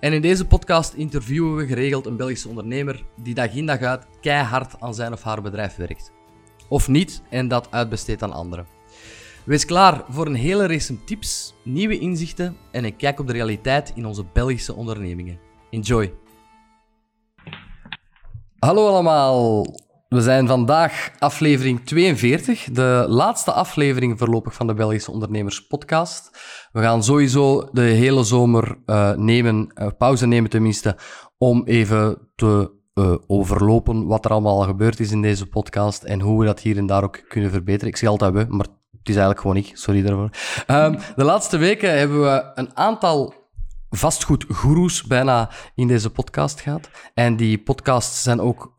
En in deze podcast interviewen we geregeld een Belgische ondernemer die dag in dag uit keihard aan zijn of haar bedrijf werkt. Of niet en dat uitbesteedt aan anderen. Wees klaar voor een hele race tips, nieuwe inzichten en een kijk op de realiteit in onze Belgische ondernemingen. Enjoy! Hallo allemaal! We zijn vandaag aflevering 42, de laatste aflevering voorlopig van de Belgische Ondernemers Podcast. We gaan sowieso de hele zomer uh, nemen, uh, pauze nemen tenminste, om even te uh, overlopen wat er allemaal gebeurd is in deze podcast en hoe we dat hier en daar ook kunnen verbeteren. Ik zeg altijd we, maar het is eigenlijk gewoon ik, sorry daarvoor. Um, de laatste weken hebben we een aantal vastgoedgoeroes bijna in deze podcast gehad. En die podcasts zijn ook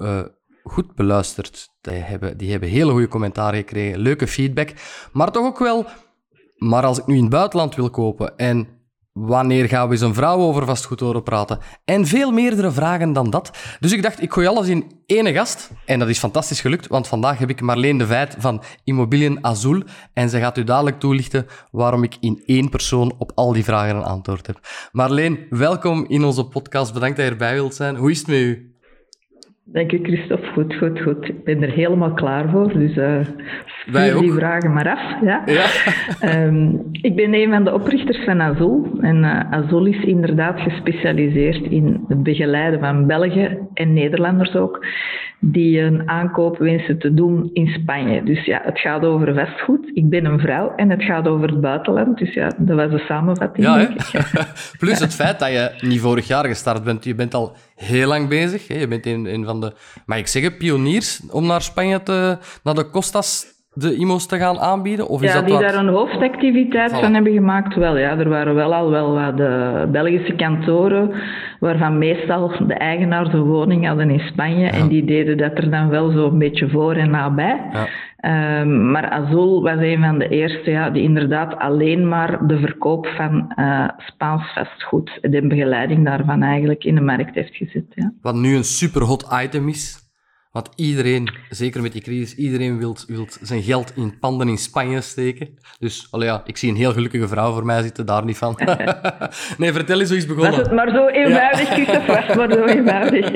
goed beluisterd. Die hebben, die hebben hele goede commentaren gekregen, leuke feedback. Maar toch ook wel, maar als ik nu in het buitenland wil kopen en wanneer gaan we eens een vrouw over vastgoed horen praten? En veel meerdere vragen dan dat. Dus ik dacht, ik gooi alles in één gast. En dat is fantastisch gelukt, want vandaag heb ik Marleen de Veit van Immobilien Azul. En ze gaat u dadelijk toelichten waarom ik in één persoon op al die vragen een antwoord heb. Marleen, welkom in onze podcast. Bedankt dat je erbij wilt zijn. Hoe is het met u? Dank u, Christophe. Goed, goed, goed. Ik ben er helemaal klaar voor. Dus uh, vuur die vragen maar af. Ja. ja. um, ik ben een van de oprichters van Azul. En uh, Azul is inderdaad gespecialiseerd in het begeleiden van Belgen en Nederlanders ook die een aankoop wensen te doen in Spanje. Dus ja, het gaat over vastgoed. Ik ben een vrouw en het gaat over het buitenland. Dus ja, dat was de samenvatting. Ja, Plus het feit dat je niet vorig jaar gestart bent. Je bent al heel lang bezig. Hè? Je bent een, een van de, mag ik zeggen, pioniers om naar Spanje te, naar de Costas de IMO's te gaan aanbieden? Of is ja, dat die wat... daar een hoofdactiviteit van hebben gemaakt, wel. Ja. Er waren wel al wel wat de Belgische kantoren, waarvan meestal de eigenaar de woning hadden in Spanje. En die deden dat er dan wel zo een beetje voor en nabij. Ja. Um, maar Azul was een van de eerste ja, die inderdaad alleen maar de verkoop van uh, Spaans vastgoed, de begeleiding daarvan eigenlijk in de markt heeft gezet. Ja. Wat nu een super hot item is. Want iedereen, zeker met die crisis, iedereen wil zijn geld in panden in Spanje steken. Dus allee, ja, ik zie een heel gelukkige vrouw voor mij zitten, daar niet van. nee, vertel eens hoe is begonnen. Was het maar zo eenvoudig, ja. was maar zo eenvoudig.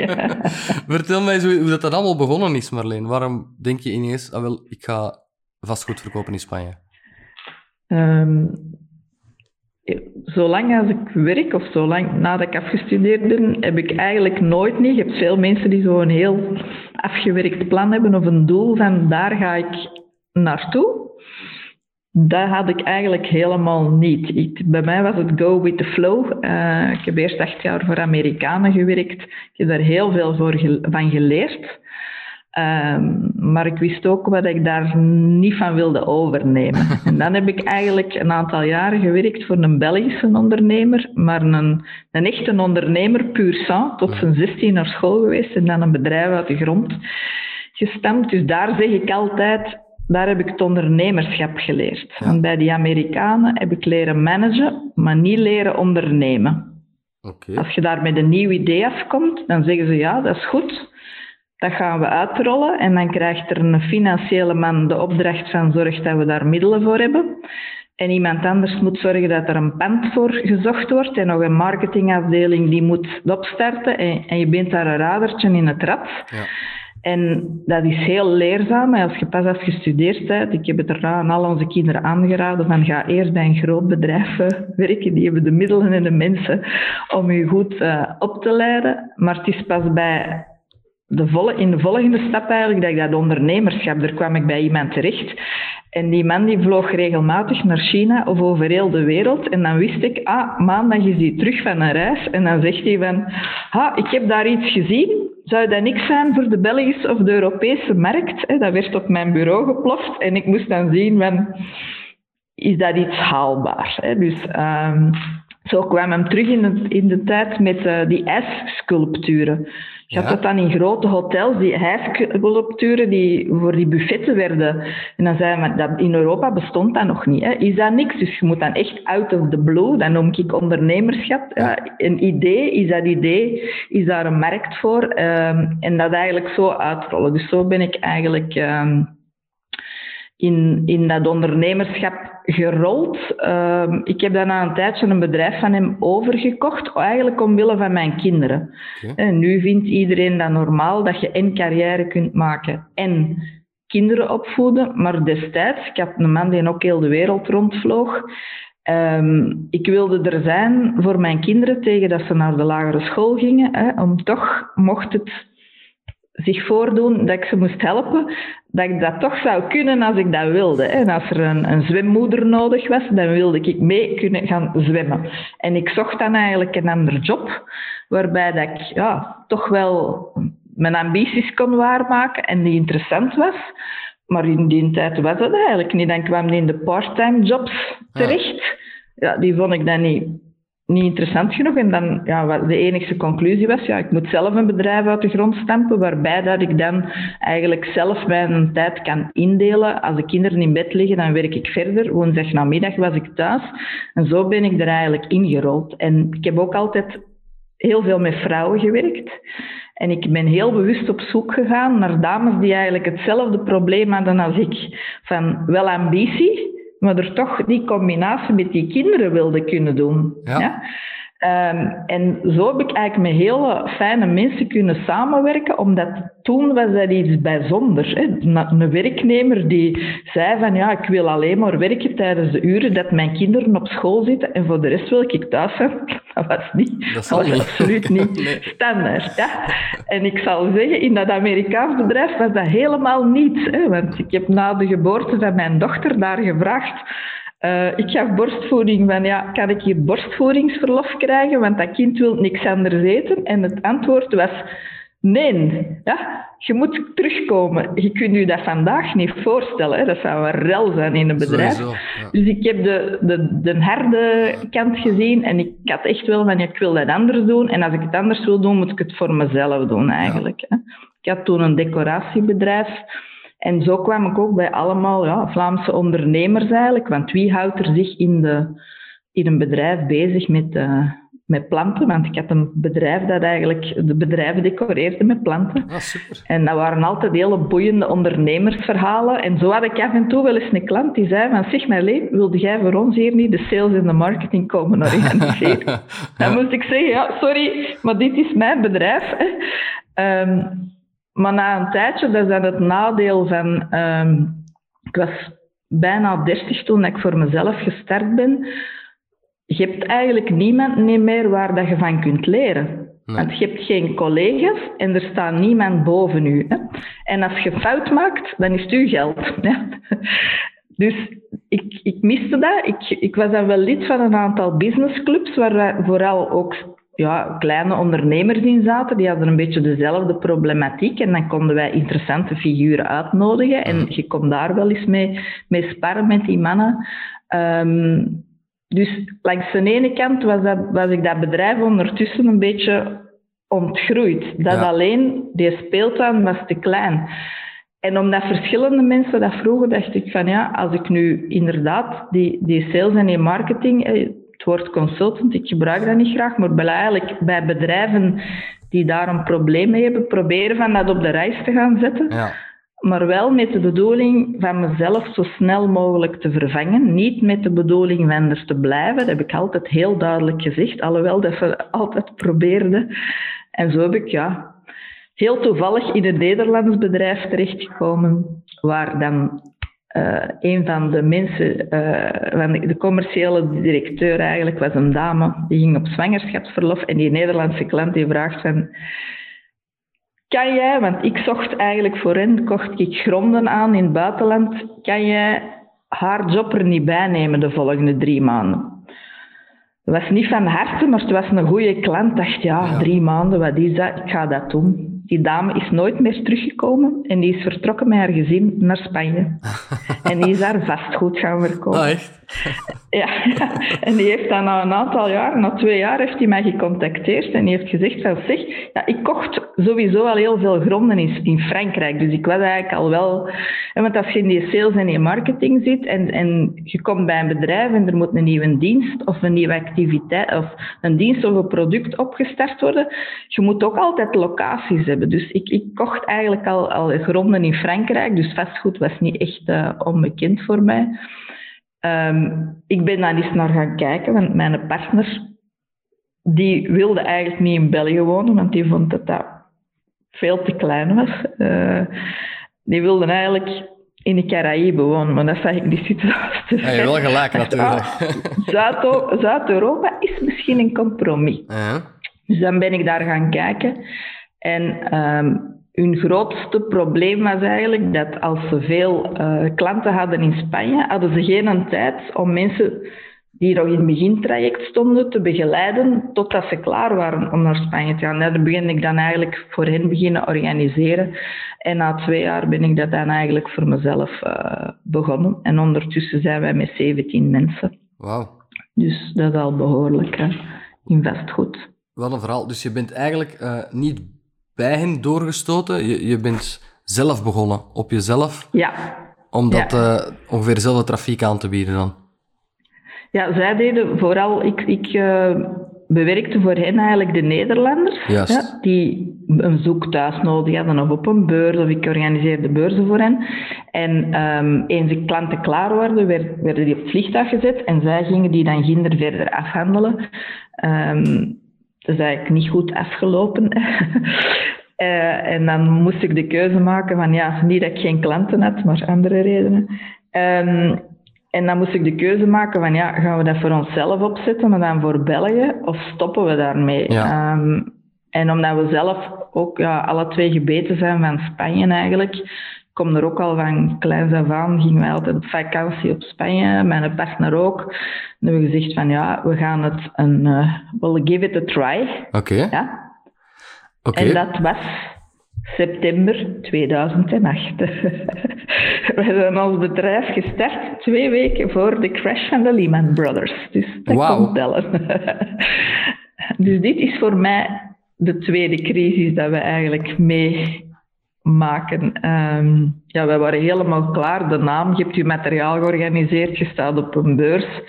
vertel mij eens hoe, dat, dat allemaal begonnen is, Marleen. Waarom denk je ineens, ah, wel, ik ga vastgoed verkopen in Spanje? Um, zolang als ik werk of zolang nadat ik afgestudeerd ben, heb ik eigenlijk nooit niet. Je hebt veel mensen die zo'n heel afgewerkt plan hebben of een doel van daar ga ik naartoe. Dat had ik eigenlijk helemaal niet. Ik, bij mij was het go with the flow. Uh, ik heb eerst acht jaar voor Amerikanen gewerkt. Ik heb daar heel veel van geleerd. Um, maar ik wist ook wat ik daar niet van wilde overnemen. En dan heb ik eigenlijk een aantal jaren gewerkt voor een Belgische ondernemer, maar een, een echte ondernemer, puur sang, tot zijn 16 naar school geweest en dan een bedrijf uit de grond gestampt. Dus daar zeg ik altijd, daar heb ik het ondernemerschap geleerd. Want bij die Amerikanen heb ik leren managen, maar niet leren ondernemen. Okay. Als je daar met een nieuw idee afkomt, dan zeggen ze ja, dat is goed. Dat gaan we uitrollen en dan krijgt er een financiële man de opdracht van zorg dat we daar middelen voor hebben. En iemand anders moet zorgen dat er een pand voor gezocht wordt en nog een marketingafdeling die moet opstarten en, en je bent daar een radertje in het rad. Ja. En dat is heel leerzaam. Als je pas gestudeerd bent, ik heb het er aan al onze kinderen aangeraden van ga eerst bij een groot bedrijf eh, werken. Die hebben de middelen en de mensen om je goed uh, op te leiden. Maar het is pas bij de volle, in de volgende stap eigenlijk dat ik dat ondernemerschap, daar kwam ik bij iemand terecht. En die man die vloog regelmatig naar China of over heel de wereld. En dan wist ik, ah, maandag is hij terug van een reis. En dan zegt hij van, ah, ik heb daar iets gezien. Zou dat niks zijn voor de Belgische of de Europese markt? Dat werd op mijn bureau geploft. En ik moest dan zien van, is dat iets haalbaar? Dus... Um, zo kwam hem terug in de, in de tijd met uh, die ijssculpturen. Je had dat dan in grote hotels, die ijssculpturen die voor die buffetten werden. En dan zei hij, dat in Europa bestond dat nog niet. Hè. Is dat niks? Dus je moet dan echt out of the blue, dat noem ik ondernemerschap. Ja. een idee, is dat idee, is daar een markt voor? Um, en dat eigenlijk zo uitrollen. Dus zo ben ik eigenlijk... Um, in, in dat ondernemerschap gerold. Uh, ik heb daarna een tijdje een bedrijf van hem overgekocht, eigenlijk omwille van mijn kinderen. En nu vindt iedereen dat normaal dat je en carrière kunt maken en kinderen opvoeden. Maar destijds, ik had een man die ook heel de wereld rondvloog. Um, ik wilde er zijn voor mijn kinderen tegen dat ze naar de lagere school gingen, hè, om toch, mocht het zich voordoen dat ik ze moest helpen, dat ik dat toch zou kunnen als ik dat wilde. En als er een, een zwemmoeder nodig was, dan wilde ik mee kunnen gaan zwemmen. En ik zocht dan eigenlijk een andere job, waarbij dat ik ja, toch wel mijn ambities kon waarmaken en die interessant was. Maar in die tijd was dat eigenlijk niet. Dan kwam die in de part-time jobs terecht. Ja, die vond ik dan niet niet interessant genoeg. En dan, ja, de enige conclusie was, ja, ik moet zelf een bedrijf uit de grond stampen, waarbij dat ik dan eigenlijk zelf mijn tijd kan indelen. Als de kinderen in bed liggen, dan werk ik verder. Woensdag namiddag was ik thuis. En zo ben ik er eigenlijk ingerold. En ik heb ook altijd heel veel met vrouwen gewerkt. En ik ben heel bewust op zoek gegaan naar dames die eigenlijk hetzelfde probleem hadden als ik. Van wel ambitie, maar er toch die combinatie met die kinderen wilde kunnen doen. Ja. Um, en zo heb ik eigenlijk met hele fijne mensen kunnen samenwerken, omdat toen was dat iets bijzonders. Hè. Een werknemer die zei van ja, ik wil alleen maar werken tijdens de uren dat mijn kinderen op school zitten en voor de rest wil ik thuis zijn. Dat was niet, dat, was niet. absoluut niet standaard. Ja. En ik zal zeggen, in dat Amerikaans bedrijf was dat helemaal niets. Hè. Want ik heb na de geboorte van mijn dochter daar gevraagd uh, ik gaf borstvoeding van, ja, kan ik hier borstvoedingsverlof krijgen? Want dat kind wil niks anders eten. En het antwoord was, nee. Ja, je moet terugkomen. Je kunt je dat vandaag niet voorstellen. Hè? Dat zou een rel zijn in een bedrijf. Dus ik heb de, de, de harde kant gezien en ik had echt wel van, ik wil dat anders doen. En als ik het anders wil doen, moet ik het voor mezelf doen eigenlijk. Hè? Ik had toen een decoratiebedrijf. En zo kwam ik ook bij allemaal ja, Vlaamse ondernemers eigenlijk. Want wie houdt er zich in, de, in een bedrijf bezig met, uh, met planten? Want ik had een bedrijf dat eigenlijk de bedrijven decoreerde met planten. Ah, super. En dat waren altijd hele boeiende ondernemersverhalen. En zo had ik af en toe wel eens een klant die zei van zeg Marleen, wilde jij voor ons hier niet de sales en de marketing komen organiseren? Dan moest ik zeggen, ja, sorry, maar dit is mijn bedrijf. Um, maar na een tijdje, dat is dan het nadeel van... Um, ik was bijna dertig toen ik voor mezelf gestart ben. Je hebt eigenlijk niemand meer waar dat je van kunt leren. Want je hebt geen collega's en er staat niemand boven u. Hè? En als je fout maakt, dan is het uw geld. Dus ik, ik miste dat. Ik, ik was dan wel lid van een aantal businessclubs, waar vooral ook ja, kleine ondernemers in zaten. Die hadden een beetje dezelfde problematiek. En dan konden wij interessante figuren uitnodigen. En je kon daar wel eens mee, mee sparren met die mannen. Um, dus langs de ene kant was, dat, was ik dat bedrijf ondertussen een beetje ontgroeid. Dat alleen, die speeltuin was te klein. En omdat verschillende mensen dat vroegen, dacht ik van ja, als ik nu inderdaad die, die sales en die marketing eh, woord consultant, ik gebruik dat niet graag, maar eigenlijk bij bedrijven die daar een probleem mee hebben, proberen van dat op de reis te gaan zetten. Ja. Maar wel met de bedoeling van mezelf zo snel mogelijk te vervangen. Niet met de bedoeling van er te blijven. Dat heb ik altijd heel duidelijk gezegd. Alhoewel dat ze altijd probeerden. En zo heb ik ja, heel toevallig in een Nederlands bedrijf terechtgekomen. Waar dan uh, een van de mensen, uh, van de, commerciële directeur eigenlijk, was een dame. Die ging op zwangerschapsverlof en die Nederlandse klant die vraagt van... Kan jij, want ik zocht eigenlijk voor hen, kocht ik gronden aan in het buitenland. Kan jij haar job er niet bij nemen de volgende drie maanden? Dat was niet van harte, maar het was een goede klant. dacht, ja, ja, drie maanden, wat is dat? Ik ga dat doen. Die dame is nooit meer teruggekomen en die is vertrokken met haar gezin naar Spanje. en die is daar vastgoed gaan verkopen. Ah, echt? ja, en die heeft dan na een aantal jaar, na twee jaar, heeft hij mij gecontacteerd en die heeft gezegd van zeg, ja, ik kocht sowieso al heel veel gronden in, in Frankrijk. Dus ik was eigenlijk al wel... Want als je in die sales en in marketing zit en, en je komt bij een bedrijf en er moet een nieuwe dienst of een nieuwe activiteit of een dienst of een product opgestart worden, je moet ook altijd locaties hebben. Dus ik, ik kocht eigenlijk al, al gronden in Frankrijk, dus vastgoed was niet echt uh, onbekend voor mij. Um, ik ben daar eens naar gaan kijken, want mijn partner die wilde eigenlijk niet in België wonen, want die vond dat dat veel te klein was. Uh, die wilde eigenlijk in de Caraïbe wonen, maar dat zag ik niet zitten. Ja, je wel gelijk natuurlijk. Zuid-Europa is misschien een compromis. Uh Dus dan ben ik daar gaan kijken. En um, hun grootste probleem was eigenlijk dat als ze veel uh, klanten hadden in Spanje, hadden ze geen tijd om mensen die nog in het begintraject stonden te begeleiden totdat ze klaar waren om naar Spanje te gaan. Daar begin ik dan eigenlijk voor hen beginnen organiseren. En na twee jaar ben ik dat dan eigenlijk voor mezelf uh, begonnen. En ondertussen zijn wij met 17 mensen. Wauw. Dus dat is al behoorlijk hè, in vastgoed. Wat een verhaal. Dus je bent eigenlijk uh, niet bij hen doorgestoten. Je, je bent zelf begonnen, op jezelf. Ja. Om dat ja. Uh, ongeveer dezelfde trafiek aan te bieden dan. Ja, zij deden vooral... Ik, ik uh, bewerkte voor hen eigenlijk de Nederlanders. Ja, die een zoek thuis nodig hadden of op een beurs. Of ik organiseerde beurzen voor hen. En um, eens de klanten klaar waren, werd, werden die op het vliegtuig gezet. En zij gingen die dan ginder verder afhandelen. Um, is eigenlijk niet goed afgelopen. uh, en dan moest ik de keuze maken van ja, niet dat ik geen klanten had, maar andere redenen. Um, en dan moest ik de keuze maken van ja, gaan we dat voor onszelf opzetten, maar dan voor België, of stoppen we daarmee? Ja. Um, en omdat we zelf ook ja, alle twee gebeten zijn van Spanje eigenlijk, kom er ook al van kleins af aan, gingen wij altijd op vakantie op Spanje, mijn partner ook. En hebben we gezegd van ja, we gaan het een, uh, we'll give it a try. Oké. Okay. Ja. Okay. En dat was september 2008. we zijn ons bedrijf gestart twee weken voor de crash van de Lehman Brothers. Dus dat wow. komt tellen. dus dit is voor mij de tweede crisis dat we eigenlijk mee maken. Um, ja, wij waren helemaal klaar. De naam, je hebt je materiaal georganiseerd, je staat op een beurs.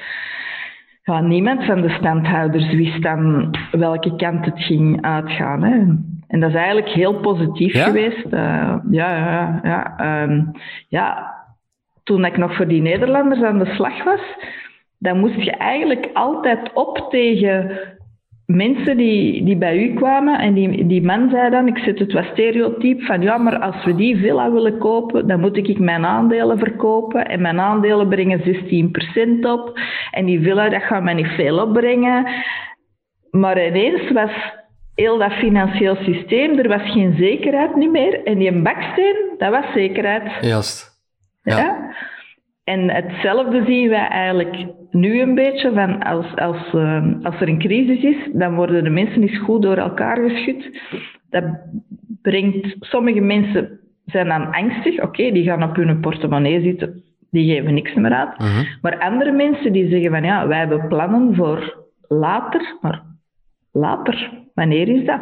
Ja, niemand van de standhouders wist dan welke kant het ging uitgaan. Hè. En dat is eigenlijk heel positief ja? geweest. Uh, ja, ja, ja. Um, ja, toen ik nog voor die Nederlanders aan de slag was, dan moest je eigenlijk altijd op tegen mensen die, die bij u kwamen en die, die man zei dan, ik zet het wat stereotyp van ja, maar als we die villa willen kopen, dan moet ik mijn aandelen verkopen en mijn aandelen brengen 16% op en die villa, dat gaat mij niet veel opbrengen. Maar ineens was heel dat financieel systeem, er was geen zekerheid niet meer en die baksteen, dat was zekerheid. Juist. Ja. ja? En hetzelfde zien wij eigenlijk nu een beetje, van als, als, uh, als er een crisis is, dan worden de mensen eens goed door elkaar geschud. Dat brengt, sommige mensen zijn dan angstig, oké, okay, die gaan op hun portemonnee zitten, die geven niks meer uit. Uh -huh. Maar andere mensen die zeggen van ja, wij hebben plannen voor later, maar later, wanneer is dat?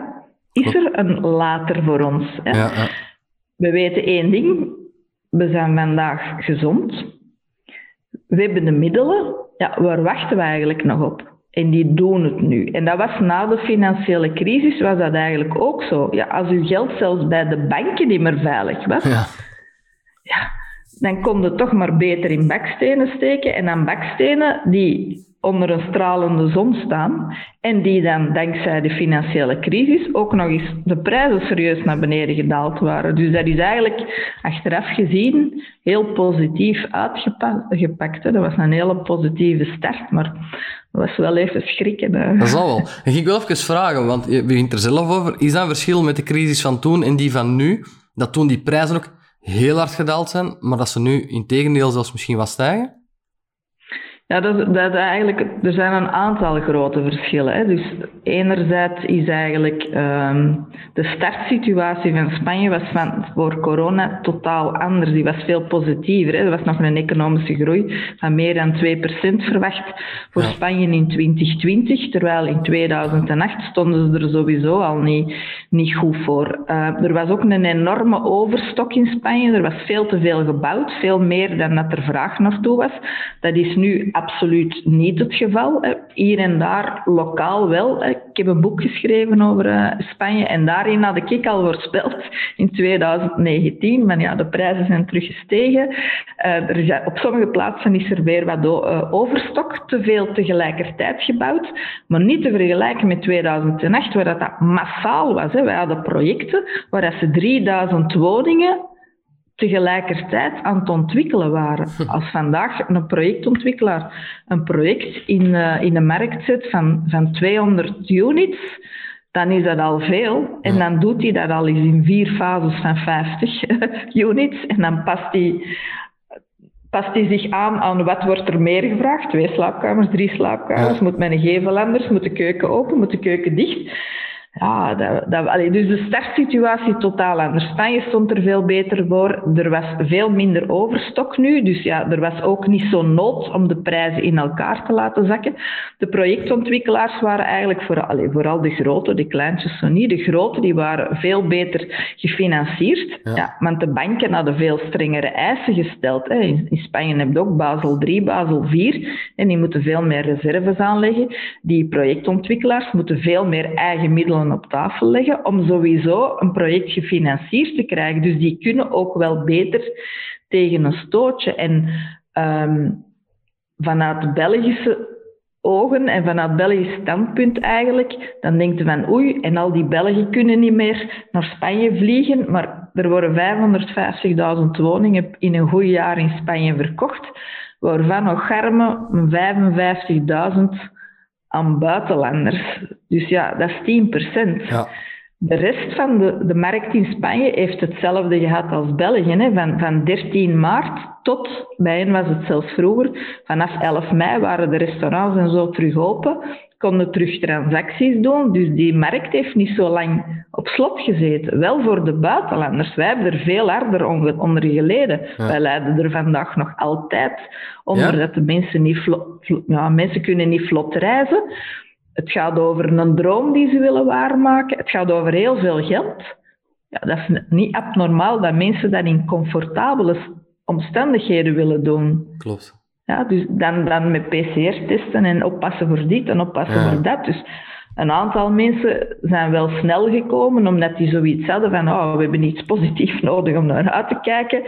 Is er een later voor ons? Hè? Ja, ja. We weten één ding, we zijn vandaag gezond, we hebben de middelen, ja, waar wachten we eigenlijk nog op? En die doen het nu. En dat was na de financiële crisis, was dat eigenlijk ook zo. Ja, als uw geld zelfs bij de banken niet meer veilig was, ja. Ja, dan kon je toch maar beter in bakstenen steken. En dan bakstenen die onder een stralende zon staan en die dan dankzij de financiële crisis ook nog eens de prijzen serieus naar beneden gedaald waren. Dus dat is eigenlijk achteraf gezien heel positief uitgepakt. Hè. Dat was een hele positieve start, maar dat was wel even schrikken. Hè. Dat zal wel. En ik wil even vragen, want je begint er zelf over. Is dat een verschil met de crisis van toen en die van nu? Dat toen die prijzen ook heel hard gedaald zijn, maar dat ze nu in tegendeel zelfs misschien wat stijgen? Ja, dat, dat eigenlijk, er zijn een aantal grote verschillen. Hè. Dus enerzijds is eigenlijk um, de startsituatie van Spanje was van, voor corona totaal anders. Die was veel positiever. Hè. Er was nog een economische groei van meer dan 2% verwacht voor Spanje in 2020, terwijl in 2008 stonden ze er sowieso al niet, niet goed voor. Uh, er was ook een enorme overstok in Spanje. Er was veel te veel gebouwd, veel meer dan dat er vraag naartoe was. Dat is nu absoluut niet het geval. Hier en daar lokaal wel. Ik heb een boek geschreven over eh, Spanje en daarin had ik al voorspeld in 2019. Maar ja, de prijzen zijn teruggestegen. Uh, er op sommige plaatsen is er weer wat uh, overstok, te veel tegelijkertijd gebouwd. Maar niet te vergelijken met 2008, waar dat, massaal was. Wij hadden projecten waar ze 3000 woningen tegelijkertijd aan het ontwikkelen waren. Als vandaag een projectontwikkelaar een project in, uh, in de markt zet van, van 200 units, dan is dat al veel. En dan doet hij dat al eens in vier fases van 50 units. En dan past hij, past hij zich aan aan wat wordt er meer gevraagd. Twee slaapkamers, drie slaapkamers. Moet mijn gevel anders? Moet de keuken open? Moet de keuken dicht? Ja, dat, dat, allee, dus de startsituatie totaal anders. Spanje stond er veel beter voor. Er was veel minder overstok nu. Dus ja, er was ook niet zo nood om de prijzen in elkaar te laten zakken. De projectontwikkelaars waren eigenlijk vooral, allee, vooral de grote, de kleintjes zo niet. De grote die waren veel beter gefinancierd. Ja. want de banken hadden veel strengere eisen gesteld. Hè. In, in, Spanje heb je ook Basel 3, Basel 4. En die moeten veel meer reserves aanleggen. Die projectontwikkelaars moeten veel meer eigen middelen op tafel leggen om sowieso een project gefinancierd te krijgen. Dus die kunnen ook wel beter tegen een stootje. En um, vanuit Belgische ogen en vanuit Belgisch standpunt eigenlijk, dan denkt je van oei, en al die Belgen kunnen niet meer naar Spanje vliegen, maar er worden 550.000 woningen in een goed jaar in Spanje verkocht, waarvan nog garme 55.000 aan buitenlanders. Dus ja, dat is 10%. Ja. De rest van de, de markt in Spanje heeft hetzelfde gehad als België. Hè. Van, van 13 maart tot, bij hen was het zelfs vroeger, vanaf 11 mei waren de restaurants en zo terug open konden terug transacties doen. Dus die markt heeft niet zo lang op slot gezeten. Wel voor de buitenlanders. Wij hebben er veel harder onder geleden. Wij lijden er vandaag nog altijd onder dat de mensen niet vlot, ja, mensen kunnen niet vlot reizen. Het gaat over een droom die ze willen waarmaken. Het gaat over heel veel geld. Ja, dat is niet abnormaal dat mensen dat in comfortabele omstandigheden willen doen. Klopt. Ja, dus dan, dan met PCR testen en oppassen voor dit en oppassen voor dat. Dus een aantal mensen zijn wel snel gekomen omdat die zoiets hadden van oh, we hebben iets positiefs nodig om naar uit te kijken.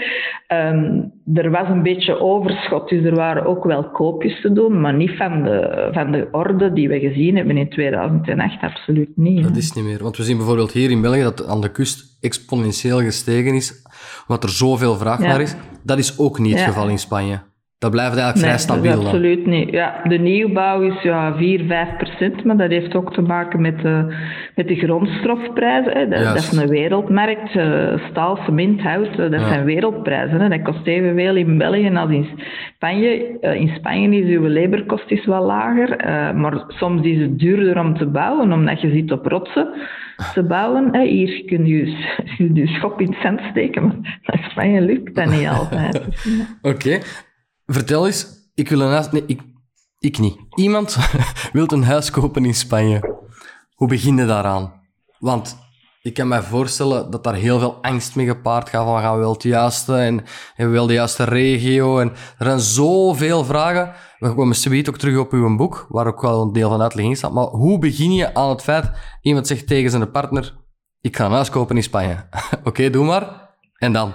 Ehm, er was een beetje overschot, dus er waren ook wel koopjes te doen, maar niet van de, van de orde die we gezien hebben in 2008, absoluut niet. Dat is niet meer, want we zien bijvoorbeeld hier in België dat aan de kust exponentieel gestegen is, omdat er zoveel vraag naar is. Dat is ook niet het geval in Spanje. Dat blijft eigenlijk vrij stabiel. Nee, absoluut niet. Ja, de nieuwbouw is ja, 4, 5 procent, maar dat heeft ook te maken met de, met de grondstofprijzen. Hè. Dat, dat, is een wereldmarkt. Uh, staal, cement, hout, uh, dat zijn wereldprijzen. Hè. Dat kost evenveel in België als in Spanje. In Spanje is uw laborkost is wel lager, maar soms is het duurder om te bouwen, omdat je zit op rotsen te bouwen. Hè. Hier kun je je schop in het zand steken, maar in Spanje lukt dat niet altijd. Oké. Vertel eens, ik wil een huis... Nee, ik, ik niet. Iemand wil een huis kopen in Spanje. Hoe begin je daaraan? Want ik kan me voorstellen dat daar heel veel angst mee gepaard gaat. Van gaan we wel het juiste en hebben we wel de juiste regio? En er zijn zoveel vragen. We komen zoiets ook terug op uw boek, waar ook wel een deel van uitleg in staat. Maar hoe begin je aan het feit, iemand zegt tegen zijn partner, ik ga een huis kopen in Spanje. Oké, doe maar. En dan?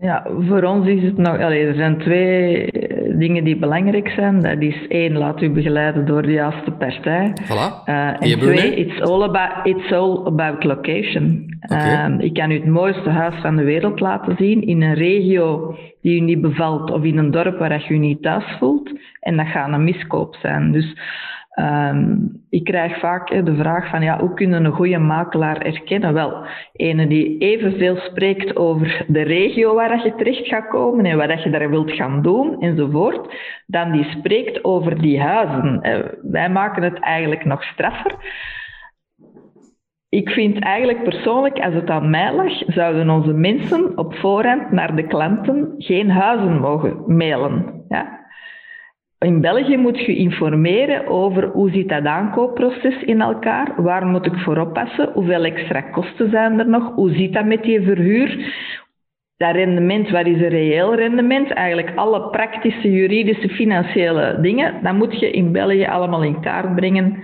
Ja, voor ons is het nog... Er zijn twee eh, dingen die belangrijk zijn. Dat is één, laat u begeleiden door de juiste partij. Voilà. Uh, en twee, it's all, about, it's all about location. Okay. Uh, ik kan u het mooiste huis van de wereld laten zien in een regio die u niet bevalt of in een dorp waar je u niet thuis voelt. En dat gaat een miskoop zijn. Dus Ehm, ik krijg vaak de vraag van ja, hoe kunnen een goede makelaar erkennen? Wel, ene die evenveel spreekt over de regio waar je terecht gaat komen en wat je daar wilt gaan doen enzovoort, dan die spreekt over die huizen. Wij maken het eigenlijk nog straffer. Ik vind eigenlijk persoonlijk, als het aan mij lag, zouden onze mensen op voorhand naar de klanten geen huizen mogen mailen. Ja? In België moet je informeren over hoe zit dat aankoopproces in elkaar, waar moet ik voor oppassen, hoeveel extra kosten zijn er nog, hoe zit dat met die verhuur, dat rendement, wat is een reëel rendement, eigenlijk alle praktische, juridische, financiële dingen, dat moet je in België allemaal in kaart brengen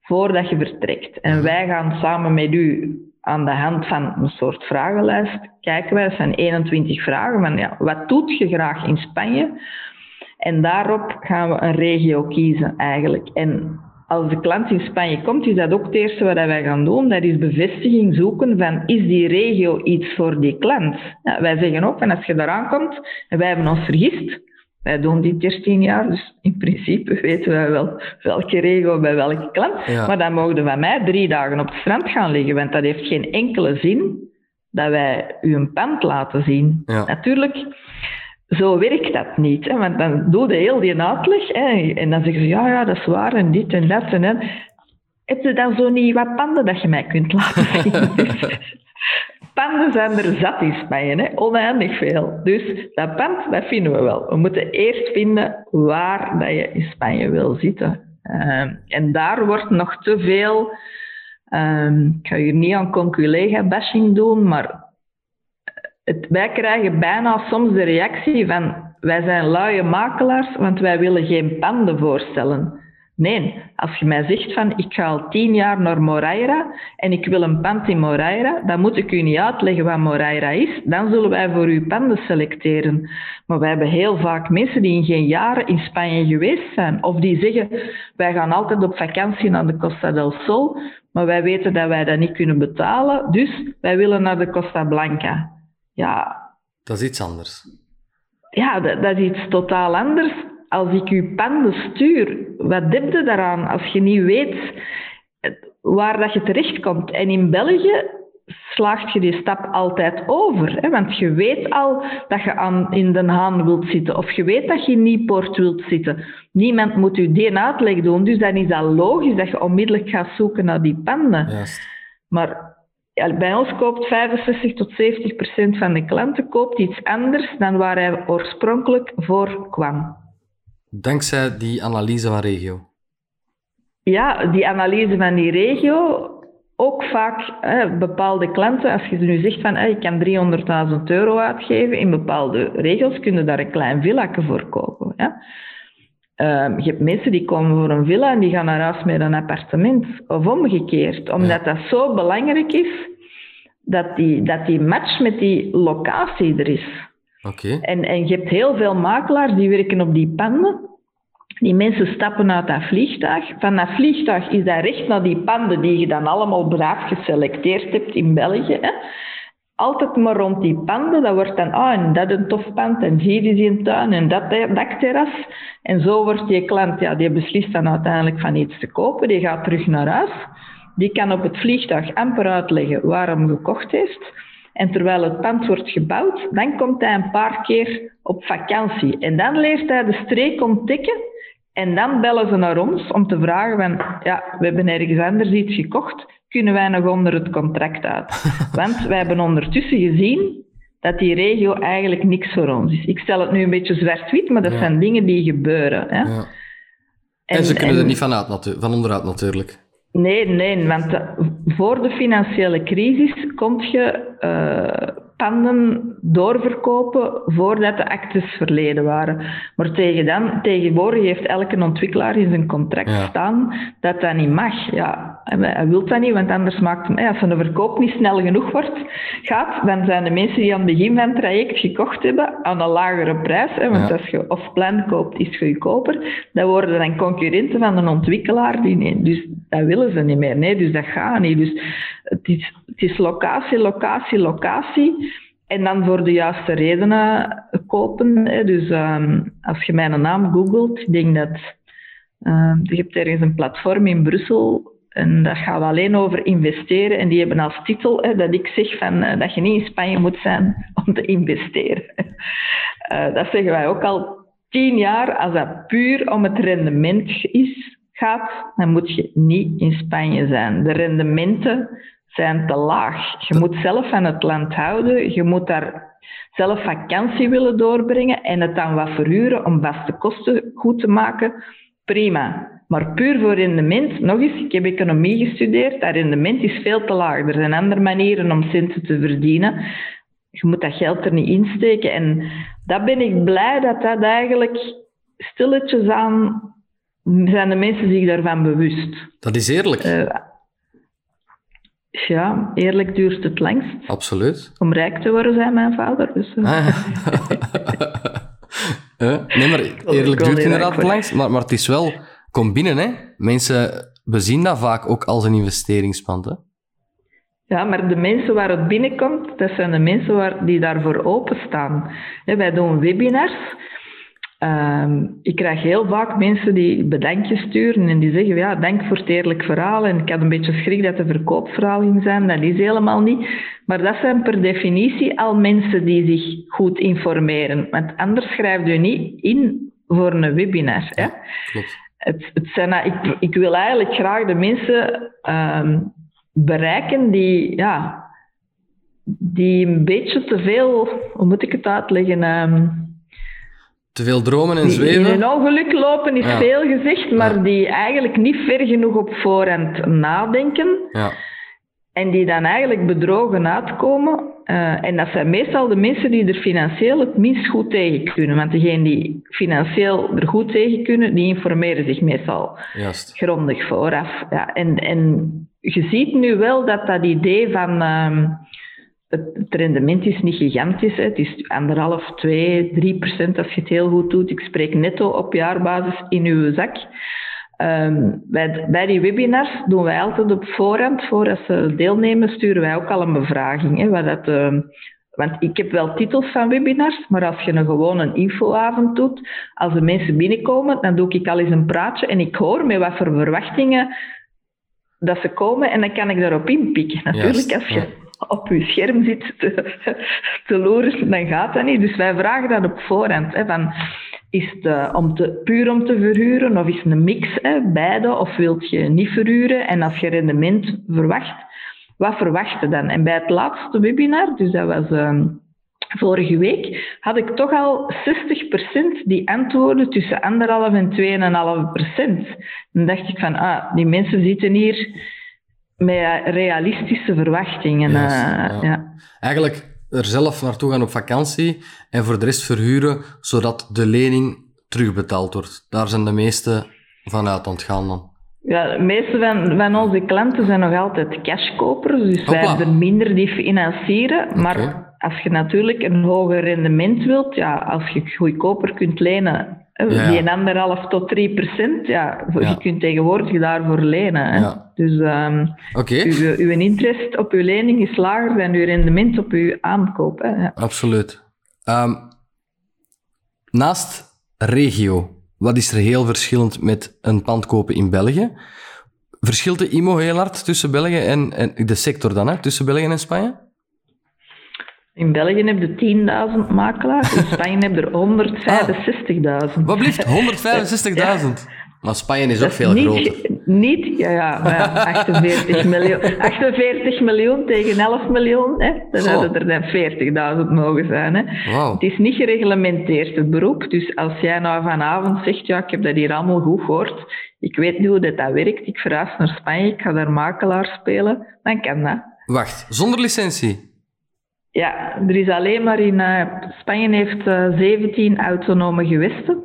voordat je vertrekt. En wij gaan samen met u aan de hand van een soort vragenlijst kijken wij, dat zijn 21 vragen, van ja, wat doet je graag in Spanje? En daarop gaan we een regio kiezen eigenlijk. En als de klant in Spanje komt, is dat ook het eerste wat wij gaan doen. Dat is bevestiging zoeken van, is die regio iets voor die klant? Ja, wij zeggen ook, en als je daar komt en wij hebben ons vergist, wij doen dit 13 jaar, dus in principe weten wij wel welke regio bij welke klant. Maar dan mogen van mij drie dagen op het strand gaan liggen, want dat heeft geen enkele zin dat wij u een pand laten zien. Natuurlijk zo werkt dat niet. Hè? Want dan doe je heel die uitleg hè? en dan zeggen ze, ja, ja, dat is waar en dit en dat en dat. Heb je dan zo niet wat panden dat je mij kunt laten zien? panden zijn er zat in Spanje, hè? oneindig veel. Dus dat pand, dat vinden we wel. We moeten eerst vinden waar dat je in Spanje wil zitten. Ehm, en daar wordt nog te veel... Um, ik ga hier niet aan conculega-bashing doen, maar wij krijgen bijna soms de reactie van wij zijn luie makelaars, want wij willen geen panden voorstellen. Nee, als je mij zegt van ik ga al tien jaar naar Moraira en ik wil een pand in Moraira, dan moet ik u niet uitleggen wat Moraira is. Dan zullen wij voor u panden selecteren. Maar wij hebben heel vaak mensen die in geen jaren in Spanje geweest zijn. Of die zeggen, wij gaan altijd op vakantie naar de Costa del Sol, maar wij weten dat wij dat niet kunnen betalen. Dus wij willen naar de Costa Blanca ja... Dat is iets anders. Ja, dat, dat is iets totaal anders. Als ik je panden stuur, wat heb je daaraan als je niet weet waar dat je terechtkomt? En in België slaagt je die stap altijd over. Hè? Want je weet al dat je aan, in Den Haan wilt zitten. Of je weet dat je in Nieuwpoort wilt zitten. Niemand moet je die uitleg doen. Dus dan is dat logisch dat je onmiddellijk gaat zoeken naar die panden. Juist. Maar bij ons koopt 65 tot 70 procent van de klanten koopt iets anders dan waar hij oorspronkelijk voor kwam. Dankzij die analyse van regio? Ja, die analyse van die regio. Ook vaak hè, bepaalde klanten, als je nu zegt van hè, ik kan 300.000 euro uitgeven in bepaalde regio's, kunnen daar een klein villa voor kopen. Ja? Ehm, je hebt mensen die komen voor een villa en die gaan naar huis met een appartement. Of omgekeerd. Omdat dat zo belangrijk is dat die, dat die match met die locatie er is. Oké. En, en je hebt heel veel makelaars die werken op die panden. Die mensen stappen uit dat vliegtuig. Van dat vliegtuig is dat recht naar die panden die je dan allemaal braaf geselecteerd hebt in België. Hè altijd maar rond die panden. Dat wordt dan, ah, en dat een tof pand, en hier is een tuin, en dat dakterras. En zo wordt die klant, ja, die beslist dan uiteindelijk van iets te kopen. Die gaat terug naar huis. Die kan op het vliegtuig amper uitleggen waarom gekocht heeft. En terwijl het pand wordt gebouwd, dan komt hij een paar keer op vakantie. En dan leert hij de streek ontdekken. En dan bellen ze naar ons om te vragen van, ja, we hebben ergens anders iets gekocht kunnen wij nog onder het contract uit. Want wij hebben ondertussen gezien dat die regio eigenlijk niks voor ons is. Ik stel het nu een beetje zwart-wit, maar dat zijn dingen die gebeuren. Hè? Ja. En, ze kunnen er niet van, uit, van onderuit natuurlijk. Nee, nee, want eh, voor de financiële crisis kon je uh, panden doorverkopen voordat de actes verleden waren. Maar tegen dan, tegenwoordig heeft elke ontwikkelaar in zijn contract staan dat dat niet mag. Ja, hij wil dat niet, want anders maakt hem, als een verkoop niet snel genoeg wordt, gaat, dan zijn de mensen die aan het begin van het traject gekocht hebben aan een lagere prijs, hè, want als je off-plan koopt, is het goedkoper, dan worden dan concurrenten van een ontwikkelaar, die, nee, dus dat willen ze niet meer. Nee, dus dat gaat niet. Dus het is, het is locatie, locatie, locatie. En dan voor de juiste redenen kopen. Hè. Dus um, als je mijn naam googelt, ik denk dat Uh, je hebt ergens een platform in Brussel en dat gaat alleen over investeren. En die hebben als titel hè, dat ik zeg van, uh, dat je niet in Spanje moet zijn om te investeren. Uh, dat zeggen wij ook al tien jaar. Als dat puur om het rendement is, gaat, dan moet je niet in Spanje zijn. De rendementen zijn te laag. Je moet zelf van het land houden. Je moet daar zelf vakantie willen doorbrengen en het dan wat verhuren om vaste kosten goed te maken. Prima. Maar puur voor rendement, nog eens, ik heb economie gestudeerd, dat rendement is veel te laag. Er zijn andere manieren om centen te verdienen. Je moet dat geld er niet insteken. En dat ben ik blij dat dat eigenlijk stilletjes aan zijn de mensen zich daarvan bewust. Dat is eerlijk. Uh, ja, eerlijk duurt het langst. Absoluut. Om rijk te worden, zei mijn vader. Dus, uh. nee, maar eerlijk duurt inderdaad het langst. Maar, maar het is wel, kom binnen, hè. Mensen, we zien dat vaak ook als een investeringspand, hè. Ja, maar de mensen waar het binnenkomt, dat zijn de mensen waar, die daarvoor openstaan. Wij doen webinars Ehm, ik krijg heel vaak mensen die bedankjes sturen en die zeggen, ja, dank voor het eerlijk verhaal. En ik had een beetje schrik dat er verkoopverhaal in zijn. Dat is helemaal niet. Maar dat zijn per definitie al mensen die zich goed informeren. Want anders schrijft u niet in voor een webinar. Hè? klopt. Het, het zijn, ik, ik wil eigenlijk graag de mensen ehm, bereiken die, ja, die een beetje te veel, hoe moet ik het uitleggen... Um, te veel dromen en zweven? Die in een ongeluk lopen is veel gezegd, maar die eigenlijk niet ver genoeg op voorhand nadenken. Ja. En die dan eigenlijk bedrogen uitkomen. Uh, en dat zijn meestal de mensen die er financieel het minst goed tegen kunnen. Want degenen die financieel er goed tegen kunnen, die informeren zich meestal Juist. grondig vooraf. Ja, en, en je ziet nu wel dat dat idee van... Uh, het, rendement is niet gigantisch. Hè. Het is anderhalf, twee, drie procent als je het heel goed doet. Ik spreek netto op jaarbasis in uw zak. Um, bij, bij, die webinars doen wij altijd op voorhand, voordat ze deelnemen, sturen wij ook al een bevraging. Hè, dat, uh, want ik heb wel titels van webinars, maar als je een gewoon een infoavond doet, als de mensen binnenkomen, dan doe ik al eens een praatje en ik hoor met wat voor verwachtingen dat ze komen en dan kan ik daarop inpikken. Natuurlijk, als je op je scherm zit te, te loeren, dan gaat dat niet. Dus wij vragen dat op voorhand. Hè, van, is het uh, om te, puur om te verhuren of is het een mix, hè, beide? Of wilt je niet verhuren? En als je rendement verwacht, wat verwacht je dan? En bij het laatste webinar, dus dat was uh, vorige week, had ik toch al 60% die antwoorden tussen anderhalf en 2,5%. Dan dacht ik van, ah, die mensen zitten hier met realistische verwachtingen. Yes, uh, ja. Eigenlijk er zelf naartoe gaan op vakantie en voor de rest verhuren, zodat de lening terugbetaald wordt. Daar zijn de meeste van uit ontgaan dan. Ja, de meeste van, van onze klanten zijn nog altijd cashkopers, dus wij hebben minder die financieren. Maar als je natuurlijk een hoger rendement wilt, ja, als je goedkoper kunt lenen ja. Die anderhalf tot drie procent, ja, je kunt tegenwoordig daarvoor lenen. Hè. Dus um, uw, uw interest op uw lening is lager dan uw rendement op uw aankoop. Hè. Absoluut. Um, naast regio, wat is er heel verschillend met een pand kopen in België? Verschilt de IMO heel hard tussen België en, en de sector dan, hè, tussen België en Spanje? In België heb je 10.000 makelaars, in Spanje heb je 165.000. Wat blijft 165.000? Maar Spanje is ook veel groter. Niet, ja, ja, maar 48 miljoen. 48 miljoen tegen 11 miljoen, hè. dan zouden er dan 40.000 mogen zijn. Hè. Wow. Het is niet gereglementeerd, het beroep. Dus als jij nou vanavond zegt, ja, ik heb dat hier allemaal goed gehoord, ik weet niet hoe dat, dat werkt, ik verhuis naar Spanje, ik ga daar makelaar spelen, dan kan dat. Wacht, zonder licentie? Ja, er is alleen maar in uh, Spanje heeft uh, eh, 17 autonome gewesten.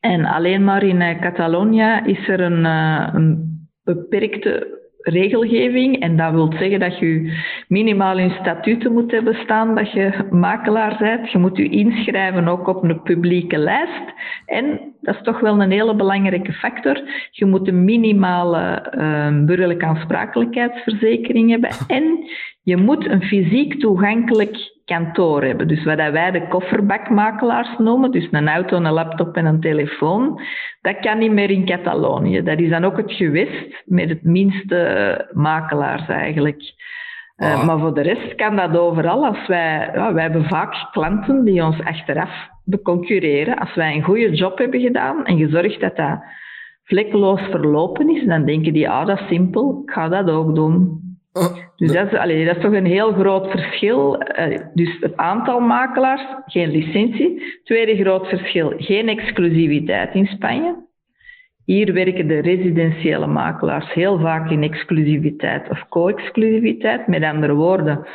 En alleen maar in uh, Catalonia is er een, een, beperkte regelgeving. En dat wil zeggen dat je minimaal in statuten moet hebben staan dat je makelaar bent. Je moet je inschrijven ook op een publieke lijst. En dat is toch wel een hele belangrijke factor. Je moet een minimale burgerlijke aansprakelijkheidsverzekering hebben. En Je moet een fysiek toegankelijk kantoor hebben. Dus wat wij de kofferbakmakelaars noemen, dus een auto, een laptop en een telefoon, dat kan niet meer in Catalonië. Dat is dan ook het gewest met het minste makelaars eigenlijk. Eh, ah. maar voor de rest kan dat overal. Als wij, ja, wij hebben vaak klanten die ons achteraf beconcurreren. Als wij een goede job hebben gedaan en gezorgd dat dat vlekkeloos verlopen is, dan denken die, ah, dat is simpel, ik ga dat ook doen. Dus dat is, allee, dat is toch een heel groot verschil. Uh, dus het aantal makelaars, geen licentie. Tweede groot verschil, geen exclusiviteit in Spanje. Hier werken de residentiële makelaars heel vaak in exclusiviteit of co-exclusiviteit. Met andere woorden,